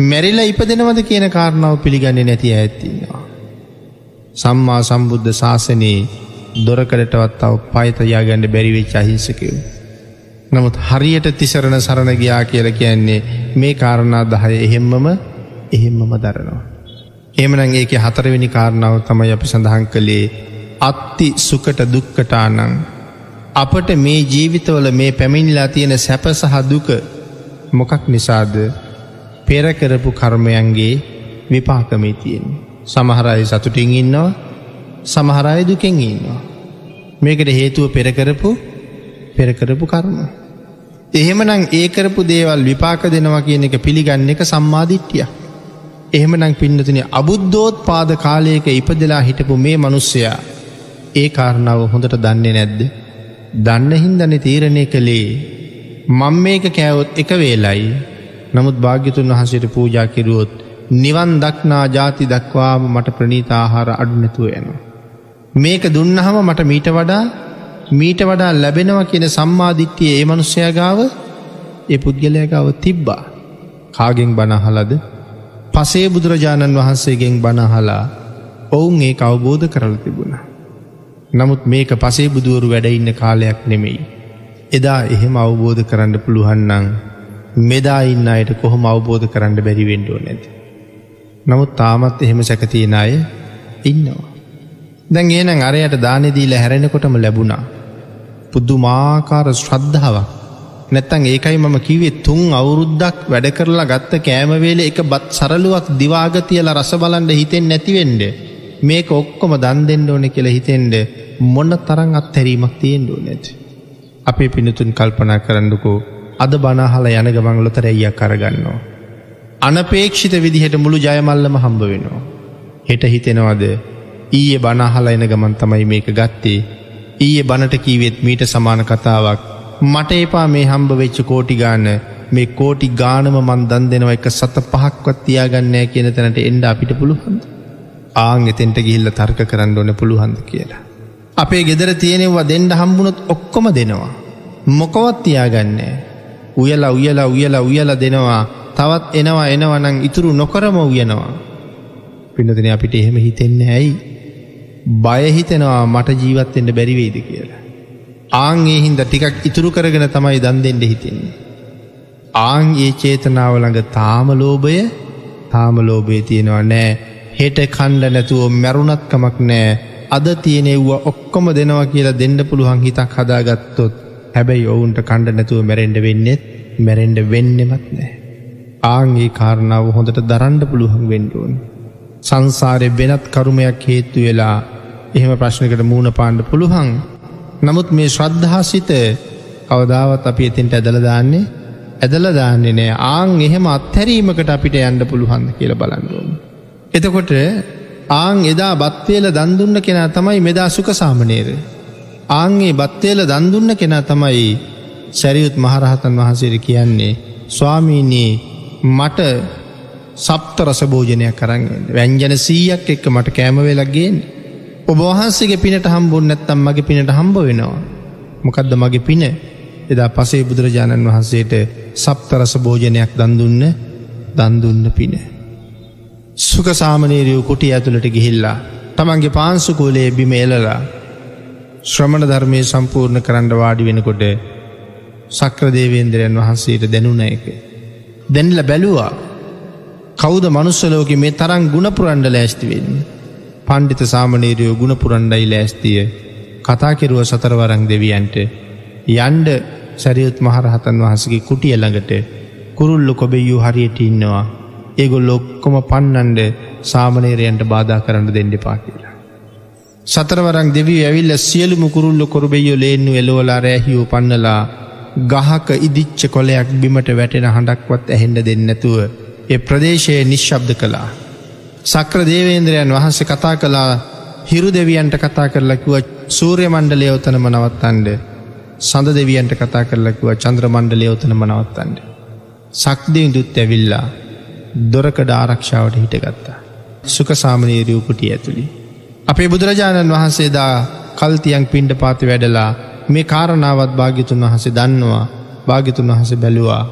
මැරිලා ඉප දෙනවද කියන කාරණාව පිළිගන්නේ නැති ඇත්තින්නවා. සම්මා සම්බුද්ධ ශාසනයේ දොරකඩටවත් අව පයිතයා ගැන්ඩ බැරිවෙච් අහිංසකව. නමුත් හරියට තිසරණ සරණ ගයා කියල කියන්නේ මේ කාරණා දහය එහෙම්මම එහෙම්මම දරනවා. එමනං ඒක හතරවෙනි කාරණාව තමයි අපි සඳහන් කළේ අත්ති සුකට දුක්කටානං අපට මේ ජීවිතවල මේ පැමිණිලා තියෙන සැප සහ දුක මොකක් නිසාද පෙරකරපු කර්මයන්ගේ විපාකමේ තියෙන්. සමහරයි සතුටින් ඉන්නවා සමහරය දුකෙන් ඉන්නවා. මේකට හේතුව පෙරකරපු පෙරකරපු කර්ම. එහෙමනං ඒකරපු දේවල් විපාක දෙනවා කියන එක පිළිගන්න එක සම්මාධිට්්‍යයක්. එහෙමනං පින්නතින අබුද්ධෝත් පාද කාලයක ඉපදලා හිටපු මේ මනුස්සයා ඒ කාරණාව හොඳට දන්නේ නැද්ද. දන්න හින්දන තීරණය කළේ මං මේක කෑවොත් එක වේලයි නමුත් භාග්‍යතුන් වහසට පූජා කිරුවොත් නිවන් දක්නා ජාති දක්වාම මට ප්‍රනීතාහාර අඩුනැතුව යනවා. මේක දුන්නහම මට මීට වඩා මීට වඩා ලැබෙනවා කියන සම්මාධිත්‍යය ඒ මනුස්සයගාව ඒ පුද්ගලයගාව තිබ්බා කාගෙන් බනහලද පසේ බුදුරජාණන් වහන්සේගෙන් බනහලා ඔවුන් ඒ අවබෝධ කරල තිබුණ. නමුත් මේක පසේ බුදුවරු වැඩඉන්න කාලයක් නෙමෙයි. එදා එහෙම අවබෝධ කරන්න පුළුවන්නන් මෙදා ඉන්න අයට කොහොම අවබෝධ කරන්න බැරිවෙන්ඩෝ නැති. නමුත් තාමත් එහෙම සැකතියෙන අය ඉන්නවා. දැන් ඒන අරයට දානෙදීල හැරෙනකොටම ලැබුණා. පුද්දු මාකාර ශ්‍රද්ධාවක් නැත්තං ඒකයි මම කිවේ තුන් අවුරුද්දක් වැඩ කරලා ගත්ත කෑමවේල එක බත් සරලුවක් දිවාගතියල රස බලන්ඩ හිතෙන් නැතිවෙන්ඩ මේක ඔක්කොම දන් දෙන්න ඕන කියල හිතෙන්ඩ මොන්න තරන් අත්හැරීමක් තියෙන්ඩෝ නැති. අපේ පිනතුන් කල්පනා කරන්නකෝ අද බනාහල යන ගමන් ලොතරැයියක් කරගන්නවා. අනපේක්ෂිත විදිහට මුළු ජයමල්ලම හම්බ වෙනවා. හෙට හිතෙනවද ඊය බනාහල එන ගමන් තමයි මේක ගත්තේ ඊය බණට කීවෙත් මීට සමාන කතාවක් මට එපා මේ හම්බ වෙච්ච කෝටිගාන මේ කෝටි ගානම මන් දන් දෙනවා එක සත පහක්වත් තියාගන්නෑ කියන තැනට එන්ඩ අපිට පුළුවන්ද. ආං එතෙන්ට ගිහිල්ල තර්ක කරන්න ඕන පුළුවන්ද කියලා. අපේ ගෙදර තියෙනවා දෙන්ඩ හම්බුණොත් ඔක්කොම දෙනවා. මොකවත් තියාගන්නේ. උයලා උයලා උයලා උයලා දෙනවා තවත් එනවා එනවනං ඉතුරු නොකරම උයනවා. පිනතින අපිට එහෙම හිතෙන්නේ ඇයි. බයහිතෙනවා මට ජීවත්තෙන්ට බැරිවේද කියලා. ආංගේ හින්ද ටිකක් ඉතුරු කරගෙන තමයි දන් දෙෙන්ට හිතෙන්නේ. ආං ඒ චේතනාවළඟ තාමලෝභය තාමලෝභය තියෙනවා නෑ හෙට කණ්ඩ නැතුව මැරුණත්කමක් නෑ අද තියනෙව්වා ඔක්කොම දෙනවා කියලා දෙන්න පුළුවන් හිතක් හදාගත්තොත් හැබැයි ඔවුන්ට කණ්ඩ නැතුව මැරෙන්ඩ වෙන්නෙත් මැරෙන්ඩ වෙන්නෙමත් නෑ. ආන්ගේ කාරණාව හොඳට දරන්ඩ පුළුවන් වෙන්ඩුවන්. සංසාරය වෙනත් කරුමයක් හේත්තු වෙලා එහෙම ප්‍රශ්නකට මූුණ පාණ්ඩ පුළුවන්. නමුත් මේ ශ්‍රද්ධහාසිත කවදාවත් අපි එතින්ට ඇදල දාන්නේ ඇදල දාන්නේ නෑ ආං එහෙම අත්හැරීමකට අපිට යන්න පුළුවන් කියල බලන්නුවම. එතකොට ආං එදා බත්වේල දන්දුන්න කෙනා තමයි මෙදා සුක සාමනේර. ආංගේ බත්වේල දන්දුන්න කෙනා තමයි සැරියුත් මහරහතන් වහන්සේර කියන්නේ ස්වාමීනී මට සප්ත රසභෝජනයක් කරන්න වැංජන සීයක් එක්ක මට කෑමවෙලක්ගේෙන් ඔබ වහන්සේගේ පිනට හම්බුන් නැත්තම් මගේ පිනට හම්බ වෙනවා. මොකදද මගේ පින එදා පසේ බුදුරජාණන් වහන්සේට සප්තරස භෝජනයක් දන්දුන්න දන්දුන්න පින. සුක සාමනීරයෝ කුටි ඇතුළට ගිහිල්ලා තමන්ගේ පාන්සුකූලේ බිම එලලා ශ්‍රමණ ධර්මය සම්පූර්ණ කරන්න වාඩි වෙනකොට සක්‍රදේවේන්දරයන් වහන්සේට දැනුන එක. දැනිල බැලුවා කෞද මනුස්සලෝක මේ තරම් ගුණපුරන්ඩ ලෑස්තිවෙන්න. පණ්ඩිත සාමනීරයෝ ගුණපුරන්ඩයි ලෑස්තිය කතා කෙරුව සතරවරං දෙවියන්ට යන්ඩ සැරියුත් මහරහතන් වහසගේ කුටිය ළඟට කුරුල්ලු කොබෙයූ හරියට ඉන්නවා ඒගොල් ලොක්කොම පන්නන්ඩ සාමනේරයන්ට බාධා කරන්න දෙන්න පා කියලා. සතරවරං දෙවී ඇවිල්ල සියලුම කුරුල්ල කොරබෙයෝ ලේන්නු එලෝලා රෑහිවූ පන්නලා ගහක ඉදිච්ච කොලයක් බිමට වැටෙන හඬක්වත් ඇහෙන්ඩ දෙන්නැතුව ඒ ප්‍රදේශයේ නිශ්ශබ්ද කළා. සක්‍ර දේවේන්ද්‍රයන් වහන්සේ කතා කලා හිරු දෙවියන්ට කතා කරලකිව සූර්ය මණ්ඩලය ඔතනම නවත්තන්ඩ සඳ දෙවියන්ට කතා කරලකිව චන්ද්‍ර මණ්ඩලය ඔතනම නවත්තන්ඩ. සක්දිය දුත් ඇවිල්ලා දොරකඩ ආරක්ෂාවට හිටගත්තා. සුක සාමනීරයූපුටිය ඇතුළි. අපේ බුදුරජාණන් වහන්සේදා කල්තියන් පිණ්ඩ පාති වැඩලා මේ කාරණාවත් භාගිතුන් වහසේ දන්නවා භාගිතුන් වහස බැලුවා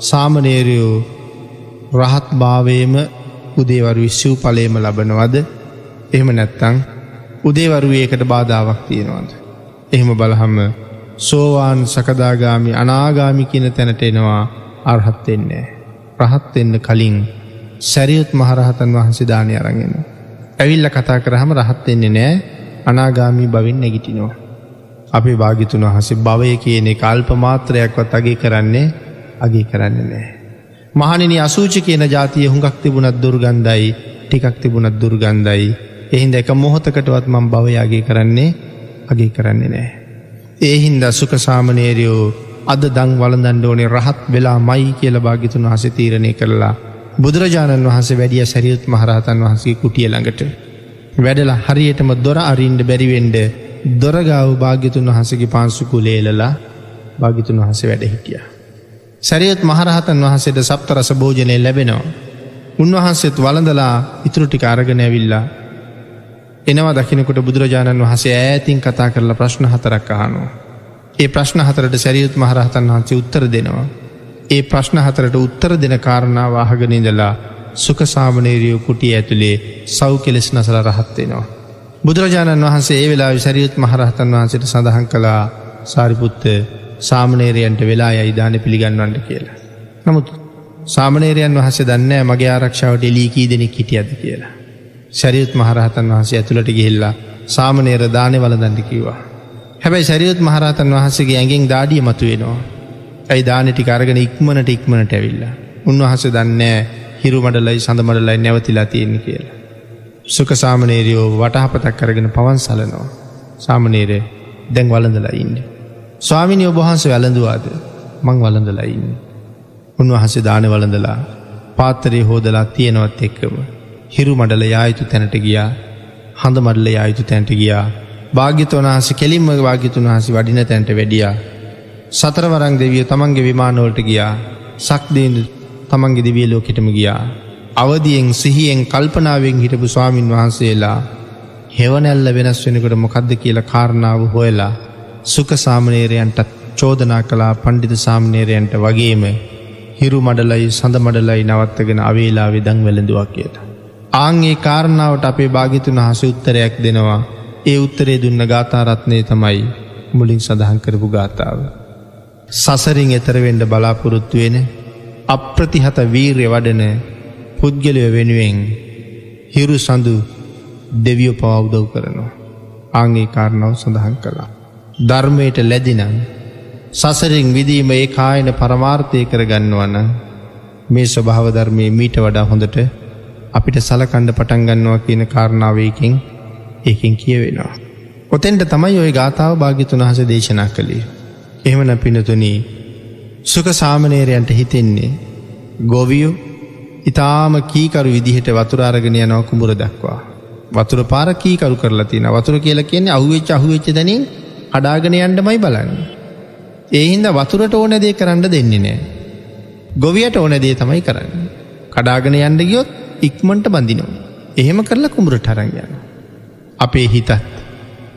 සාමනේරයෝ රහත් භාවයම උදේවරු විශ්ෂූ පලේම ලබනවද එහෙම නැත්තං උදේවරුවේකට බාධාවක් තියෙනවාද. එහෙම බලහම සෝවාන් සකදාගාමි අනාගාමි කියන තැනට එනවා අර්හත්වෙන්නේ. රහත්වෙන්න කලින් සැරියුත් මහරහතන් වහන්සේ දානය අරගෙන. ඇවිල්ල කතා කරහම රහත්වෙන්නේ නෑ අනාගාමී බවින් නැගිටිනවා. අපි භාගිතුන් වහසේ භවය කියන කල්ප මාත්‍රයක්වත් අගේ කරන්නේ අගේ කරන්න නෑ. මහනිනි අසූචි කියන ජාතිය හුඟක් තිබුණත් දුර්ගන්ධයි ටිකක් තිබුණත් දුර්ගන්ධයි එහින්ද එක මොහොතකටවත් මං භවයාගේ කරන්නේ අගේ කරන්නේ නෑ. ඒහින්ද සුක සාමනේරයෝ අද දං වලදන්ඩ ඕනේ රහත් වෙලා මයි කියල භාගිතුන් වහස තීරණය කරලා බුදුරජාණන් වහස වැඩිය සැරියුත් මහරහතන් වහන්සේ කුටිය ළඟට. වැඩල හරියටම දොර අරින්ඩ බැරිවෙන්ඩ දොරගාව භාග්‍යතුන් වහසගේ පාන්සුකු ලේලලා භාගිතුන් වහස වැඩ හිටිය. සැරියත් මහරහතන් වහසේට සප්ත රස භෝජනය ලැබෙනවා. උන්වහන්සේත් වලඳලා ඉතුරුටි අරගෙන ඇවිල්ලා එනවා දකිනකොට බුදුරජාණන් වහසේ ඈතින් කතා කරලා ප්‍රශ්න හතරක් අහනවා. ඒ ප්‍රශ්න හතරට සැරියුත් මහරහතන් වහන්සේ උත්තර දෙනවා. ඒ ප්‍රශ්න හතරට උත්තර දෙන කාරණාව අහගනිදලා සුක සාමනේරියෝ කුටිය ඇතුළේ සව් කෙලෙස් නසල රහත්වෙනවා. බුදුරජාණන් වහන්සේ ඒ වෙලා විසරියුත් මහරහතන් වහන්සට සඳහන් කළා සාරිපුත්ත සාමනේරයන්ට වෙලා යයිධාන පිළිගන්වන්නට කියලා. නමුත් සාමනේරයන් වහස දන්න මගේ ආරක්ෂාවට එලීකී දෙනෙක් හිටියද කියලා. ශරියුත් මහරහතන් වහන්සේ ඇතුළට ගිහිල්ලා සාමනේර දානය වලදන්ඩ කිව්වා. හැබැයි ශරියුත් මහරහතන් වහන්සගේ ඇගෙන් දාඩිය මතුවෙනවා. ඇයි දානටි අරගෙන ඉක්මනට ඉක්මනට ඇවිල්ලා. උන්වහස දන්නෑ හිරුමඩලයි සඳමඩලයි නැවතිලා තියෙන්නේ කියලා. සුක සාමනේරයෝ වටහපතක් කරගෙන පවන් සලනවා. සාමනේරය දැන් වලඳලා ඉන්න. ස්වාමිනි ඔබහන්ස වැළඳවාද මං වලඳලා ඉන්න. උන්වහන්සේ දාන වලඳලා පාත්තරය හෝදලා තියෙනවත් එක්කම. හිරු මඩල යායුතු තැනට ගියා හඳ මඩල යායුතු තැන්ට ගියා භාග්‍යතවනහස කෙලින්ම භාගිතුන් වහසි වඩින තැන්ට වැඩියා. සතරවරං දෙවිය තමන්ගේ විමානවලට ගියා සක්දීන් තමන්ගේ දිවිය ලෝකෙටම ගියා. අවදියෙන් සිහියෙන් කල්පනාවෙන් හිටපු ස්වාමීන් වහන්සේලා හෙවනැල්ල වෙනස් වෙනකට මොකක්ද කියලා කාරණාව හොයලා සුක සාමනේරයන්ටත් චෝදනා කලා පණ්ඩිත සාමනේරයන්ට වගේම හිරු මඩලයි සඳ මඩලයි නවත්තගෙන අවේලා විදං වෙළඳුවක් කියට. ආංගේ කාරණාවට අපේ භාගිතුන් හස උත්තරයක් දෙනවා ඒ උත්තරේ දුන්න ගාථාරත්නය තමයි මුලින් සඳහන් කරපු ගාථාව. සසරින් එතරවෙන්ඩ බලාපොරොත්තුවෙන අප්‍රතිහත වීර්ය වඩන පුද්ගලය වෙනුවෙන් හිරු සඳු දෙවියෝ පවවුදව් කරනවා. ආංගේ කාරණාව සඳහන් කළා. ධර්මයට ලැදිනම් සසරින් විදීම ඒ කායන පරමාර්ථය කරගන්නවන මේ ස්වභාවධර්මය මීට වඩා හොඳට අපිට සලකණ්ඩ පටන්ගන්නවා කියන කාරණාවයකින් ඒකින් කියවෙනවා. ඔතෙන්ට තමයි ඔය ගාථාව භාගිතුන් හස දේශනා කළේ. එහෙමන පිනතුනී සුක සාමනේරයන්ට හිතෙන්නේ ගොවියු ඉතාම කීකරු විදිහට වතුරාරගෙන යනව කුඹුර දක්වා. වතුර පාර කීකරු කරලා තින වතුර කියලා කියන්නේ අහුවෙච් අහුවෙච්ච දැනින් අඩාගෙන යන්ඩමයි බලන්න. ඒහින්ද වතුරට ඕන දේ කරන්න දෙන්නේ නෑ. ගොවියට ඕන දේ තමයි කරන්න. කඩාගෙන යන්ඩ ගියොත් ඉක්මට බඳිනවා. එහෙම කරලා කුඹුරට හරංයන්න. අපේ හිතත්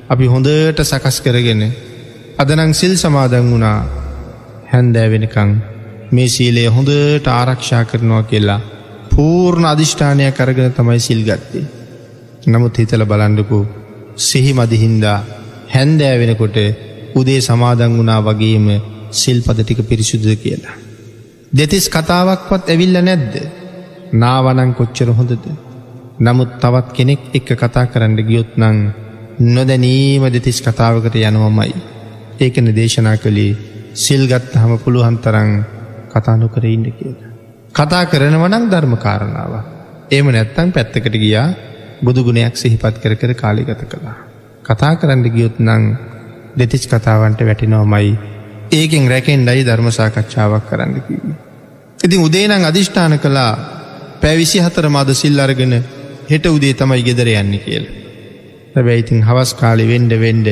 අපි හොඳට සකස් කරගෙන අදනං සිල් සමාදන් වුණා හැන්දෑ වෙනකං මේ සීලය හොඳට ආරක්ෂා කරනවා කියලා පූර්ණ අධිෂ්ඨානය කරගෙන තමයි සිල් ගත්තේ. නමුත් හිතල බලන්ඩකු සිහි මදිහින්දා හැන්දෑ වෙනකොට උදේ සමාදන් වුණා වගේම සිල් පද ටික පිරිසුද කියලා. දෙතිස් කතාවක්වත් ඇවිල්ල නැද්ද නාවනං කොච්චර හොඳද. නමුත් තවත් කෙනෙක් එක්ක කතා කරන්න ගියොත් නං නොදැනීම දෙතිස් කතාවකට යනවමයි. ඒකන දේශනා කළේ සිල්ගත් හම පුළුවන් තරං කතානු කර ඉන්න කියලා. කතා කරනවනක් ධර්ම කාරණාව. ඒම නැත්තං පැත්තකට ගියා බුදුගුණයක් සිහිපත් කර කර කාලිගත කළා. කතා කරන්න ගියොත් නං දෙතිස් කතාවන්ට වැටිනවමයි ඒකෙන් රැකෙන්ඩයි ධර්මසාකච්ඡාවක් කරන්න කිවී. ඉතින් උදේනං අධිෂ්ඨාන කළා පැවිසි හතර මද සිල් අරගෙන හෙට උදේ තමයි ගෙදර යන්න කියල. හැබැයිඉතින් හවස් කාලි වෙන්ඩ වෙන්ඩ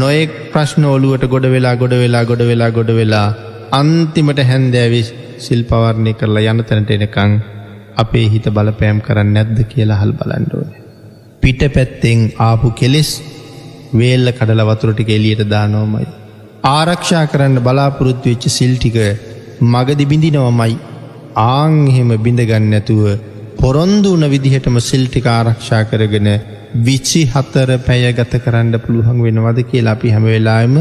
නොයෙක් ප්‍රශ්න ඔලුවට ගොඩ වෙලා ගොඩ වෙලා ගොඩ වෙලා ගොඩ වෙලා අන්තිමට හැන්දෑවි සිල් පවර්ණය කරලා යන තැනට එනකං අපේ හිත බලපෑම් කරන්න නැද්ද කියලා හල් බලන්ඩෝන. පිට පැත්තෙන් ආපු කෙලෙස් වේල්ල කඩල වතුරටික එලියට දානෝමයි. ආරක්ෂා කරන්න බලාපොරොත්තු වෙච්ච සිල්ටික මගදි බිඳිනවමයි ආංහෙම බිඳගන්න නැතුව පොරොන්දු වන විදිහටම සිල්ටික ආරක්ෂා කරගෙන විච්චි හත්තර පැය ගත කරන්න පුළුවන් වෙනවද කියලා අපි හැමවෙලාම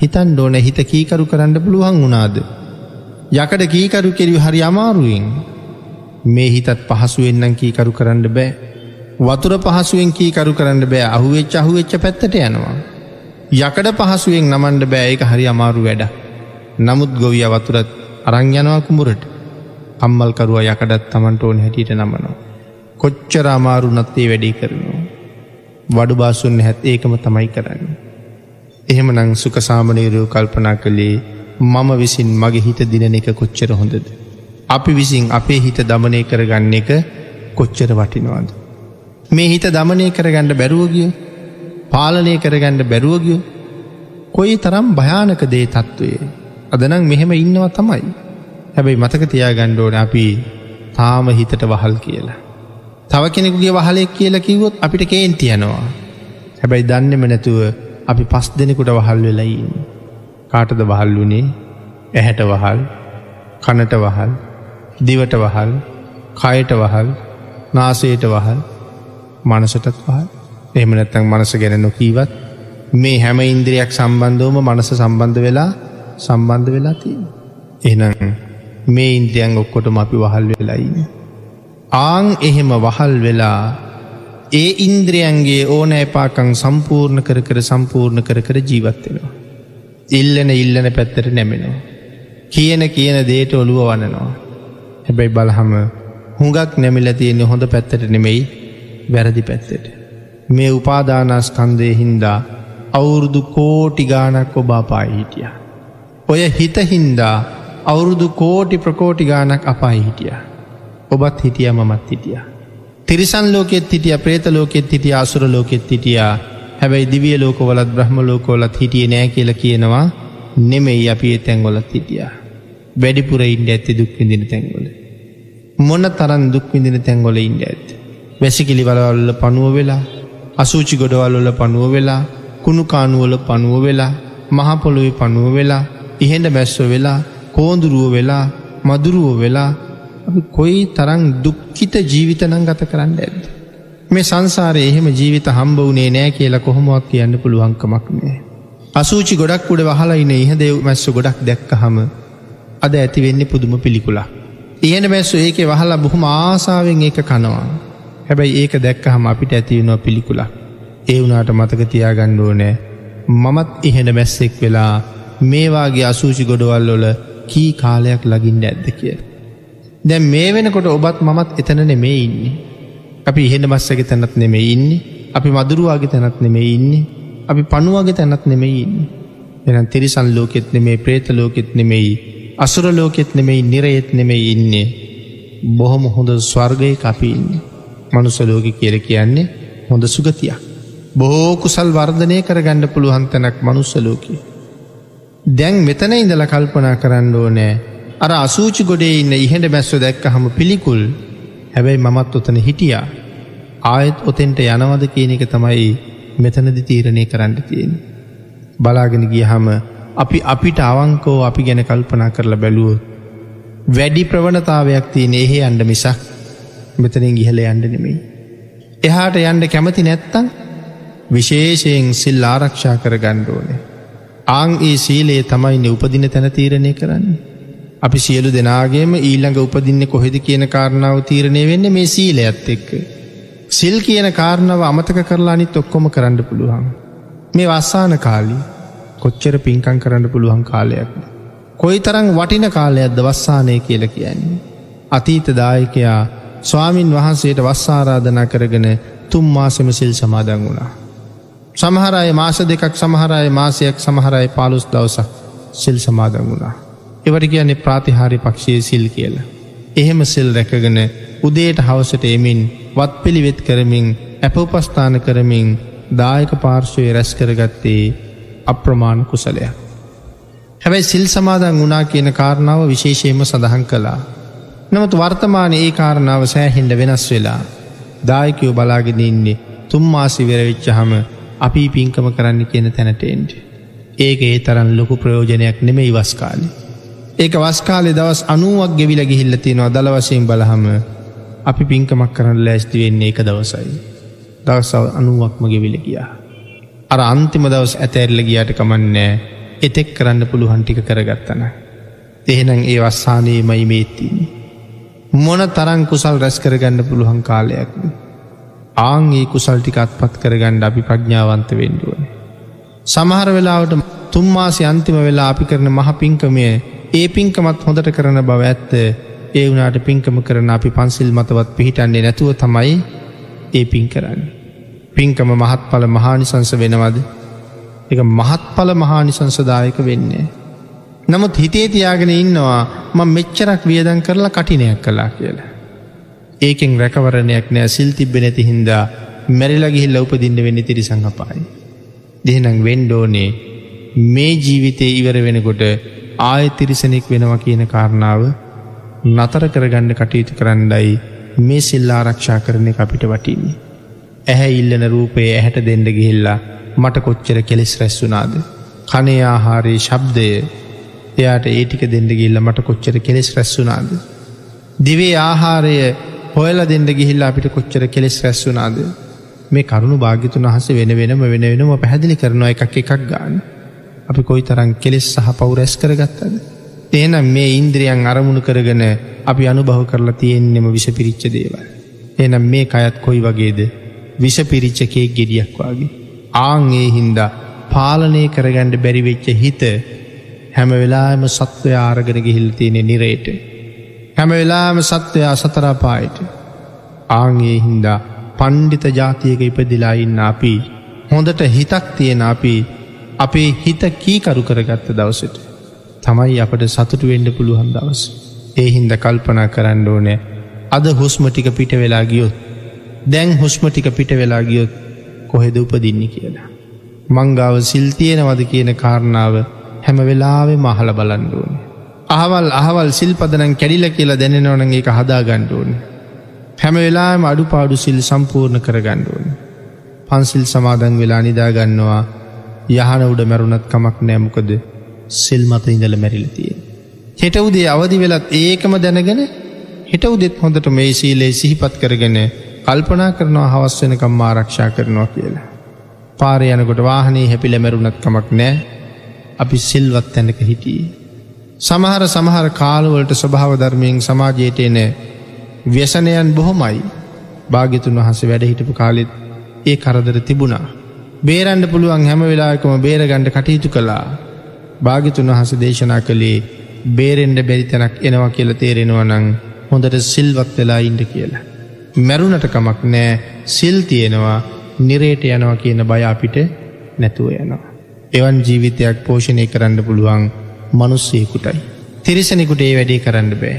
හිතන් ඩෝන හිත කීකරු කරන්න පුළුවන් වුණාද. යකඩ කීකරු කෙරි හරි අමාරුවෙන් මේ හිතත් පහසුවෙන්නම් කීකරු කරන්න බෑ. වතුර පහසුවෙන් කීකරු කරන්න බෑ අහුවෙච්ච අහුවෙච්ච පැත්තට යනවා. යකඩ පහසුවෙන් නමන්ඩ බෑඒක හරි අමාරු වැඩ. නමුත් ගොවිය වතුරත් අරංයනවා කුඹුරට අම්මල්කරුව යකඩත් තමන්ට ඕන හැටියට නමනවා. කොච්චර අමාරු නත්තේ වැඩි කරනවා. වඩු බාසුන් හැත් ඒකම තමයි කරන්න. එහෙම නං සුක සාමනීරයෝ කල්පනා කළේ මම විසින් මගේ හිත දිනන එක කොච්චර හොඳද. අපි විසින් අපේ හිත දමනය කරගන්න එක කොච්චර වටිනවාද. මේ හිත දමනය කරගණ්ඩ බැරුවගිය පාලනය කරගණ්ඩ බැරුවගිය කොයි තරම් භයානක දේ තත්ත්වය අදනං මෙහෙම ඉන්නවා තමයි. හැබැයි මතක තියා ගණ්ඩෝන අපි තාම හිතට වහල් කියලා. තව කෙනෙකුගේ වහලෙක් කියලා කිව්වොත් අපිට කේන්ති යනවා. හැබැයි දන්නෙම නැතුව අපි පස් දෙනෙකුට වහල් වෙලයින්න. කාටද වහල් වුණේ ඇහැට වහල් කනට වහල් දිවට වහල් කයට වහල් නාසේට වහල් මනසටත් වහල් එහමනැත්තං මනස ගැන නොකීවත් මේ හැම ඉන්ද්‍රියක් සම්බන්ධවම මනස සම්බන්ධ වෙලා සම්බන්ධ වෙලා තිය. එනම් මේ ඉන්ද්‍රියන් ඔක්කොටම අපි වහල් වෙලයින්න. ආං එහෙම වහල් වෙලා ඒ ඉන්ද්‍රියන්ගේ ඕන ඇපාකං සම්පූර්ණ කර කර සම්පූර්ණ කර කර ජීවත්වෙනවා. ඉල්ලන ඉල්ලන පැත්තට නැමෙනවා. කියන කියන දේට ඔළුව වනනවා. හැබැයි බලහම හුඟක් නැමිල තියෙන්නේ හොඳ පැත්තට නෙමෙයි වැරදි පැත්තට. මේ උපාදානස්කන්දය හින්දා අවුරුදු කෝටි ගානක් ඔබාපායි හිටිය. ඔය හිත හින්දා අවුරුදු කෝටි ප්‍රකෝටි ගානක් අපායි හිටියා. ඔබත් හිටිය මමත් හිටිය. තිරිසන් ලෝකෙත් හිටිය ප්‍රේත ලෝකෙත් හිටිය අසුර ලෝකෙත් හිටියා හැබැයි දිවිය ලෝකවලත් බ්‍රහ්ම ලෝකෝලත් හිටිය නෑ කියල කියනවා නෙමෙයි අපි ඒ තැන්ගොලත් හිටිය. වැඩිපුර ඉන්ඩ ඇත්ති දුක්විඳින තැන්ගොල. මොන්න තරන් දුක්විඳින තැන්ගොල ඉන්ඩ ඇත්. වැසිකිලි වලවල්ල පනුව වෙලා අසූචි ගොඩවල්වල පනුව වෙලා කුණු කානුවල පනුව වෙලා මහපොළොවෙ පනුව වෙලා ඉහෙන්ඩ මැස්ව වෙලා කෝඳුරුව වෙලා මදුරුව වෙලා අපි කොයි තරං දුක්කිත ජීවිතනං ගත කරන්න ඇද. මේ සංසාරය එහෙම ජීවිත හම්බ වනේ නෑ කියලා කොහොමක් කියන්න පුළුවන්කමක් නෑ. අසූචි ගොඩක් උඩ වහලයින ඉහදෙව් මැස්ස ගොඩක් දැක්ක හම අද ඇති වෙන්නේ පුදුම පිළිකුලා. ඉහන මැස්සු ඒක වහලා බොහොම ආසාාවෙන් ඒක කනවා. හැබැයි ඒක දැක්ක හම අපිට ඇතිවෙනවා පිළිකුලා. ඒ වුනාට මතක තියාගණ්ඩුව නෑ මමත් ඉහෙන මැස්සෙක් වෙලා මේවාගේ අසූචි ගොඩවල් වල කී කාලයක් ලගින්ට ඇද්ද කිය. දැන් මේ වෙනකොට ඔබත් මමත් එතන නෙමේ ඉන්නේ. අපි ඉහෙන බස්සක තැනත් නෙමේ ඉන්නේ අපි මදුරුවාගේ තැනත් නෙමේ ඉන්නේ අපි පණුවගේ තැනත් නෙමෙයි ඉන්නේ. එන තිරිසන් ලෝකෙත් නෙමේ ප්‍රේත ලෝකෙත් නෙමෙයි අසුර ලෝකෙත් නෙමෙයි නිරයෙත් නෙමෙයි ඉන්නේ බොහොම හොඳ ස්වර්ගය කපින්නේ මනුසලෝක කියල කියන්නේ හොඳ සුගතියක්. බොහෝ කුසල් වර්ධනය කරගණ්ඩ පුළුවන් තැනක් මනුස්සලෝකී. දැන් මෙතන ඉඳල කල්පනා කරන්න ඕනෑ අර අසූචි ගොඩේ ඉන්න ඉහෙට බැස්ව දැක්ක හම පිළිකුල් හැබැයි මමත් ඔතන හිටියා ආයෙත් ඔතෙන්ට යනවද කියන එක තමයි මෙතනදි තීරණය කරන්න තියෙන. බලාගෙන ගිය හම අපි අපිට අවංකෝ අපි ගැන කල්පනා කරලා බැලුවොත්. වැඩි ප්‍රවණතාවයක් තියෙන එහෙ අන්ඩ මිසක් මෙතනින් ගිහල යන්ඩ නෙමෙයි. එහාට යන්ඩ කැමති නැත්තං විශේෂයෙන් සිල් ආරක්ෂා කර ගණ්ඩෝනේ. ආං ඒ සීලේ තමයින්න උපදින තැන තීරණය කරන්න. අපි සියලු දෙනාගේම ඊළඟ උපදින්න කොහෙද කියන කාරණාව තීරණය වෙන්න මේ සීලයත් එක්ක. සිල් කියන කාරණාව අමතක කරලා අනිත් ඔක්කොම කරන්න පුළුවන්. මේ වස්සාන කාලි කොච්චර පින්කං කරන්න පුළුවන් කාලයක්ද. කොයි තරං වටින කාලයක්ද වස්සානය කියල කියන්නේ. අතීත දායකයා ස්වාමින් වහන්සේට වස්සාරාධනා කරගෙන තුම් මාසම සිල් සමාදන් වුණා. සමහරය මාස දෙකක් සමහරය මාසයක් සමහරයි පාලුස් දවසක් සිල් සමාදන් වුණා. එවට කියන්නේ ප්‍රාතිහාරි පක්ෂයේ සිල් කියලා. එහෙම සිල් රැකගෙන උදේට හවසට එමින් වත් පිළිවෙත් කරමින් ඇපඋපස්ථාන කරමින් දායක පාර්ශවය රැස් කරගත්තේ අප්‍රමාණ කුසලයක්. හැබැයි සිල් සමාදන් වනා කියන කාරණාව විශේෂයම සඳහන් කළා. නමුත් වර්තමාන ඒ කාරණාව සෑහින්ඩ වෙනස් වෙලා දායකයෝ බලාගෙන ඉන්නේ තුම්මාසි වෙරවිච්ච හම අපි පින්කම කරන්න කියන තැනටෙන්ට. ඒක ඒ තරන් ලොකු ප්‍රයෝජනයක් නෙමෙයි වස්කාලි. ඒක වස්කාලෙ දවස් අනුවක් ගෙවිල ගිහිල්ල තියෙනවා දළ වශයෙන් බලහම අපි පින්කමක් කරන්න ලෑස්ති වෙන්නේ එක දවසයි. දවසව අනුවක්ම ගෙවිල ගියා. අර අන්තිම දවස් ඇතැරල ගියාට කමන්නෑ එතෙක් කරන්න පුළුහන්ටික කරගත්තන. එහෙනම් ඒ වස්සානයේ මයි මේත්තින්නේ. මොන තරං කුසල් රැස් කරගන්න පුළුවන් කාලයක්ද. ආංගේ කුසල්ටික අත්පත් කරගණ්ඩ අපි ප්‍රඥාවන්ත වෙන්ඩුවන. සමහර වෙලාවට තුම්මාසි අන්තිම වෙලා අපි කරන මහ පින්කමය ඒ පින්කමත් හොඳට කරන බව ඇත්ත ඒ වනාට පින්කම කරන අපි පන්සිල් මතවත් පිහිටන්නේ නැතුව තමයි ඒ පින් කරන්න. පින්කම මහත්ඵල මහානිසංස වෙනවද එක මහත්ඵල මහානිසංසදායක වෙන්නේ. නමුත් හිතේ තියාගෙන ඉන්නවා ම මෙච්චරක් වියදන් කරලා කටිනයක් කලා කියලා. ඒකෙන් රැකවරණයක් නෑ සිල් තිබ්බ නැති හින්දා මැරිලගිහිල්ල උපදින්න වෙන්න තිරි සංහපායි. දෙහෙනම් වෙන්ඩෝනේ මේ ජීවිතය ඉවර වෙනකොට ආය තිරිසනෙක් වෙනවා කියන කාරණාව නතර කරගණ්ඩ කටයුතු කරන්නයි මේ සිල්ලා ආරක්ෂා කරන අපිට වටින්නේ. ඇහැ ඉල්ලන රූපයේ ඇහැට දෙඩ ගිහිල්ලා මට කොච්චර කෙලෙස් රැස්සුනාද. කනේ ආහාරයේ ශබ්දය එයාට ඒටික දෙඩ ගිල්ල මට කොච්චර කෙලෙස් රැස්සුනාද. දිවේ ආහාරය හොයල දෙඩ ගිහිල්ලා අපිට කොච්චර කෙලෙස් රැස්සුනාද. මේ කරුණු භාගිතුන් වහස වෙන වෙනම වෙන වෙනම පැහැදිලි කරනවා එකක් එකක් ගන්න. අපි කොයි තරන් කෙලෙස් සහ පවු රැස් කරගත්තද. එහනම් මේ ඉන්ද්‍රියන් අරමුණු කරගෙන අපි අනුභව කරලා තියෙන්නෙම විෂ පිරිච්ච දේවල්. එනම් මේ අයත් කොයි වගේද විෂපිරිච්චකේ ගෙඩියක් වගේ. ආංගේ හින්දා පාලනය කරගණ්ඩ බැරිවෙච්ච හිත හැම වෙලාම සත්වය ආරගෙන ගිහිල් තියෙනෙ නිරේට. හැම වෙලාම සත්වයා සතරාපායට. ආංගේ හින්දා පණ්ඩිත ජාතියක ඉපදිලා ඉන්න අපි හොඳට හිතක් තියෙන අපි අපේ හිත කීකරු කරගත්ත දවසට. තමයි අපට සතුටු වෙන්ඩ පුළුවන් දවස්. ඒ හින්ද කල්පනා කරන්න ඕනෑ අද හුස්ම ටික පිට වෙලා ගියොත් දැන් හුස්ම ටික පිට වෙලා ගියොත් කොහෙද උපදින්නේ කියලා. මංගාව සිල්තියෙනවද කියන කාරණාව හැම වෙලාවෙ මහල බලන්ඩුවන. අහවල් අහවල් සිල් පදනන් කැඩිල කියලා දැනෙනවනගේ එක හදා ගණ්ඩුවන. හැම වෙලාම අඩු පාඩු සිල් සම්පූර්ණ කර ගණ්ඩුවන. පන්සිල් සමාදන් වෙලා නිදාගන්නවා යහන උඩ මැරුණත් කමක් නෑමකද සිල් මත ඉඳල මැරිලතිය. හෙට උදේ අවදි වෙලත් ඒකම දැනගෙන හිට උදෙත් හොඳට මේ සීලේ සිහිපත් කරගෙන කල්පනා කරනවා හවස් වෙනකම් ආරක්ෂා කරනවා කියලා. පාරය යනකොට වාහනේ හැපිල මැරුණත් කමක් නෑ අපි සිල්වත් තැනක හිටියේ. සමහර සමහර කාලවලට ස්වභාව ධර්මයෙන් සමාජයට එන ව්‍යසනයන් බොහොමයි භාගිතුන් වහස වැඩ හිටපු කාලෙත් ඒ කරදර තිබුණා. බේරන්ඩ පුළුවන් හැම වෙලාකම බේරගණ්ඩ කටයුතු කළා භාගිතුන් වහස දේශනා කළේ බේරෙන්ඩ බැරි තැනක් එනවා කියල තේරෙනවා නං හොඳට සිල්වත් වෙලා ඉන්ඩ කියලා. මැරුණට කමක් නෑ සිල් තියෙනවා නිරේට යනවා කියන බය අපිට නැතුව යනවා. එවන් ජීවිතයක් පෝෂණය කරන්න පුළුවන් මනුස්සයකුටයි. තිරිසනෙකුට ඒ වැඩේ කරන්න බෑ.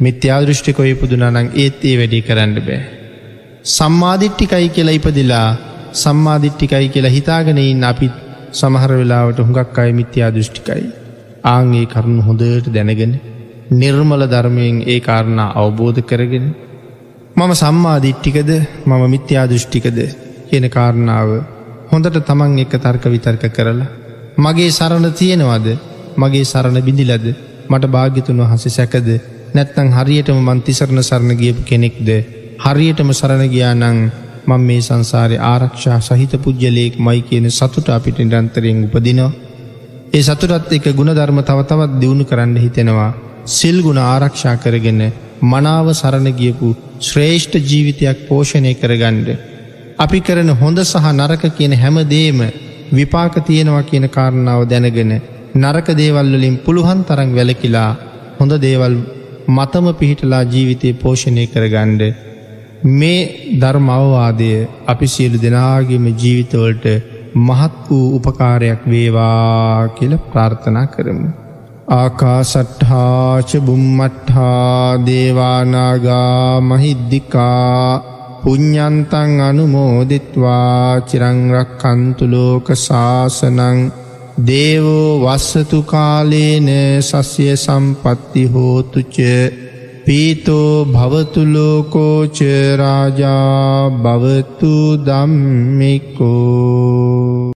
මිත්‍යාදෘෂ්ටිකො ඉපදුනානං ඒත් ඒ වැඩේ කරන්න බෑ. සම්මාධිට්ටිකයි කියලා ඉපදිලා සම්මාධිට්ටිකයි කියලා හිතාගෙනයින් අපිත් සමහර වෙලාවට හුඟක් අය මිත්‍යා දෘෂ්ටිකයි. ආංගේ කරුණු හොඳට දැනගෙන නිර්මල ධර්මයෙන් ඒ කාරණා අවබෝධ කරගෙන මම සම්මාධිට්ටිකද මම මිත්‍යා දෘෂ්ටිකද කියන කාරණාව හොඳට තමන් එක තර්ක විතර්ක කරලා මගේ සරණ තියෙනවද මගේ සරණ බිඳිලද මට භාගිතුන් වහස සැකද නැත්තං හරියටම මන්තිසරණ සරණ ගියපු කෙනෙක්ද හරියටම සරණ ගියානං මං මේ සංසාරය ආරක්ෂා සහිත පුද්ගලයෙක් මයි කියන සතුට අපිට නිරන්තරයෙන් උපදිනවා. ඒ සතුරත් එක ගුණධර්ම තවතවත් දියුණු කරන්න හිතෙනවා. සිල් ගුණ ආරක්ෂා කරගෙන මනාව සරණ ගියපු ශ්‍රේෂ්ඨ ජීවිතයක් පෝෂණය කරගණ්ඩ. අපි කරන හොඳ සහ නරක කියන හැමදේම විපාක තියෙනවා කියන කාරණාව දැනගෙන නරක දේවල්වලින් පුළුවන් තරං වැලකිලා හොඳ දේවල් මතම පිහිටලා ජීවිතය පෝෂණය කරගණ්ඩ මේ ධර්මවවාදය අපි සියලු දෙනාගේම ජීවිතවලට මහත් වූ උපකාරයක් වේවා කියල ප්‍රාර්ථනා කරමු. ආකාසට්හාච බුම්මට්හා දේවානාගා මහිද්දිකා පුඤ්ඥන්තන් අනුමෝදිත්වා. චිරංරක් කන්තුලෝක ශාසනං. දේවෝ වස්සතු කාලේන සස්ය සම්පත්ති හෝතුච පීතෝ භවතුලෝකෝච රාජා භවතු දම්මිකෝ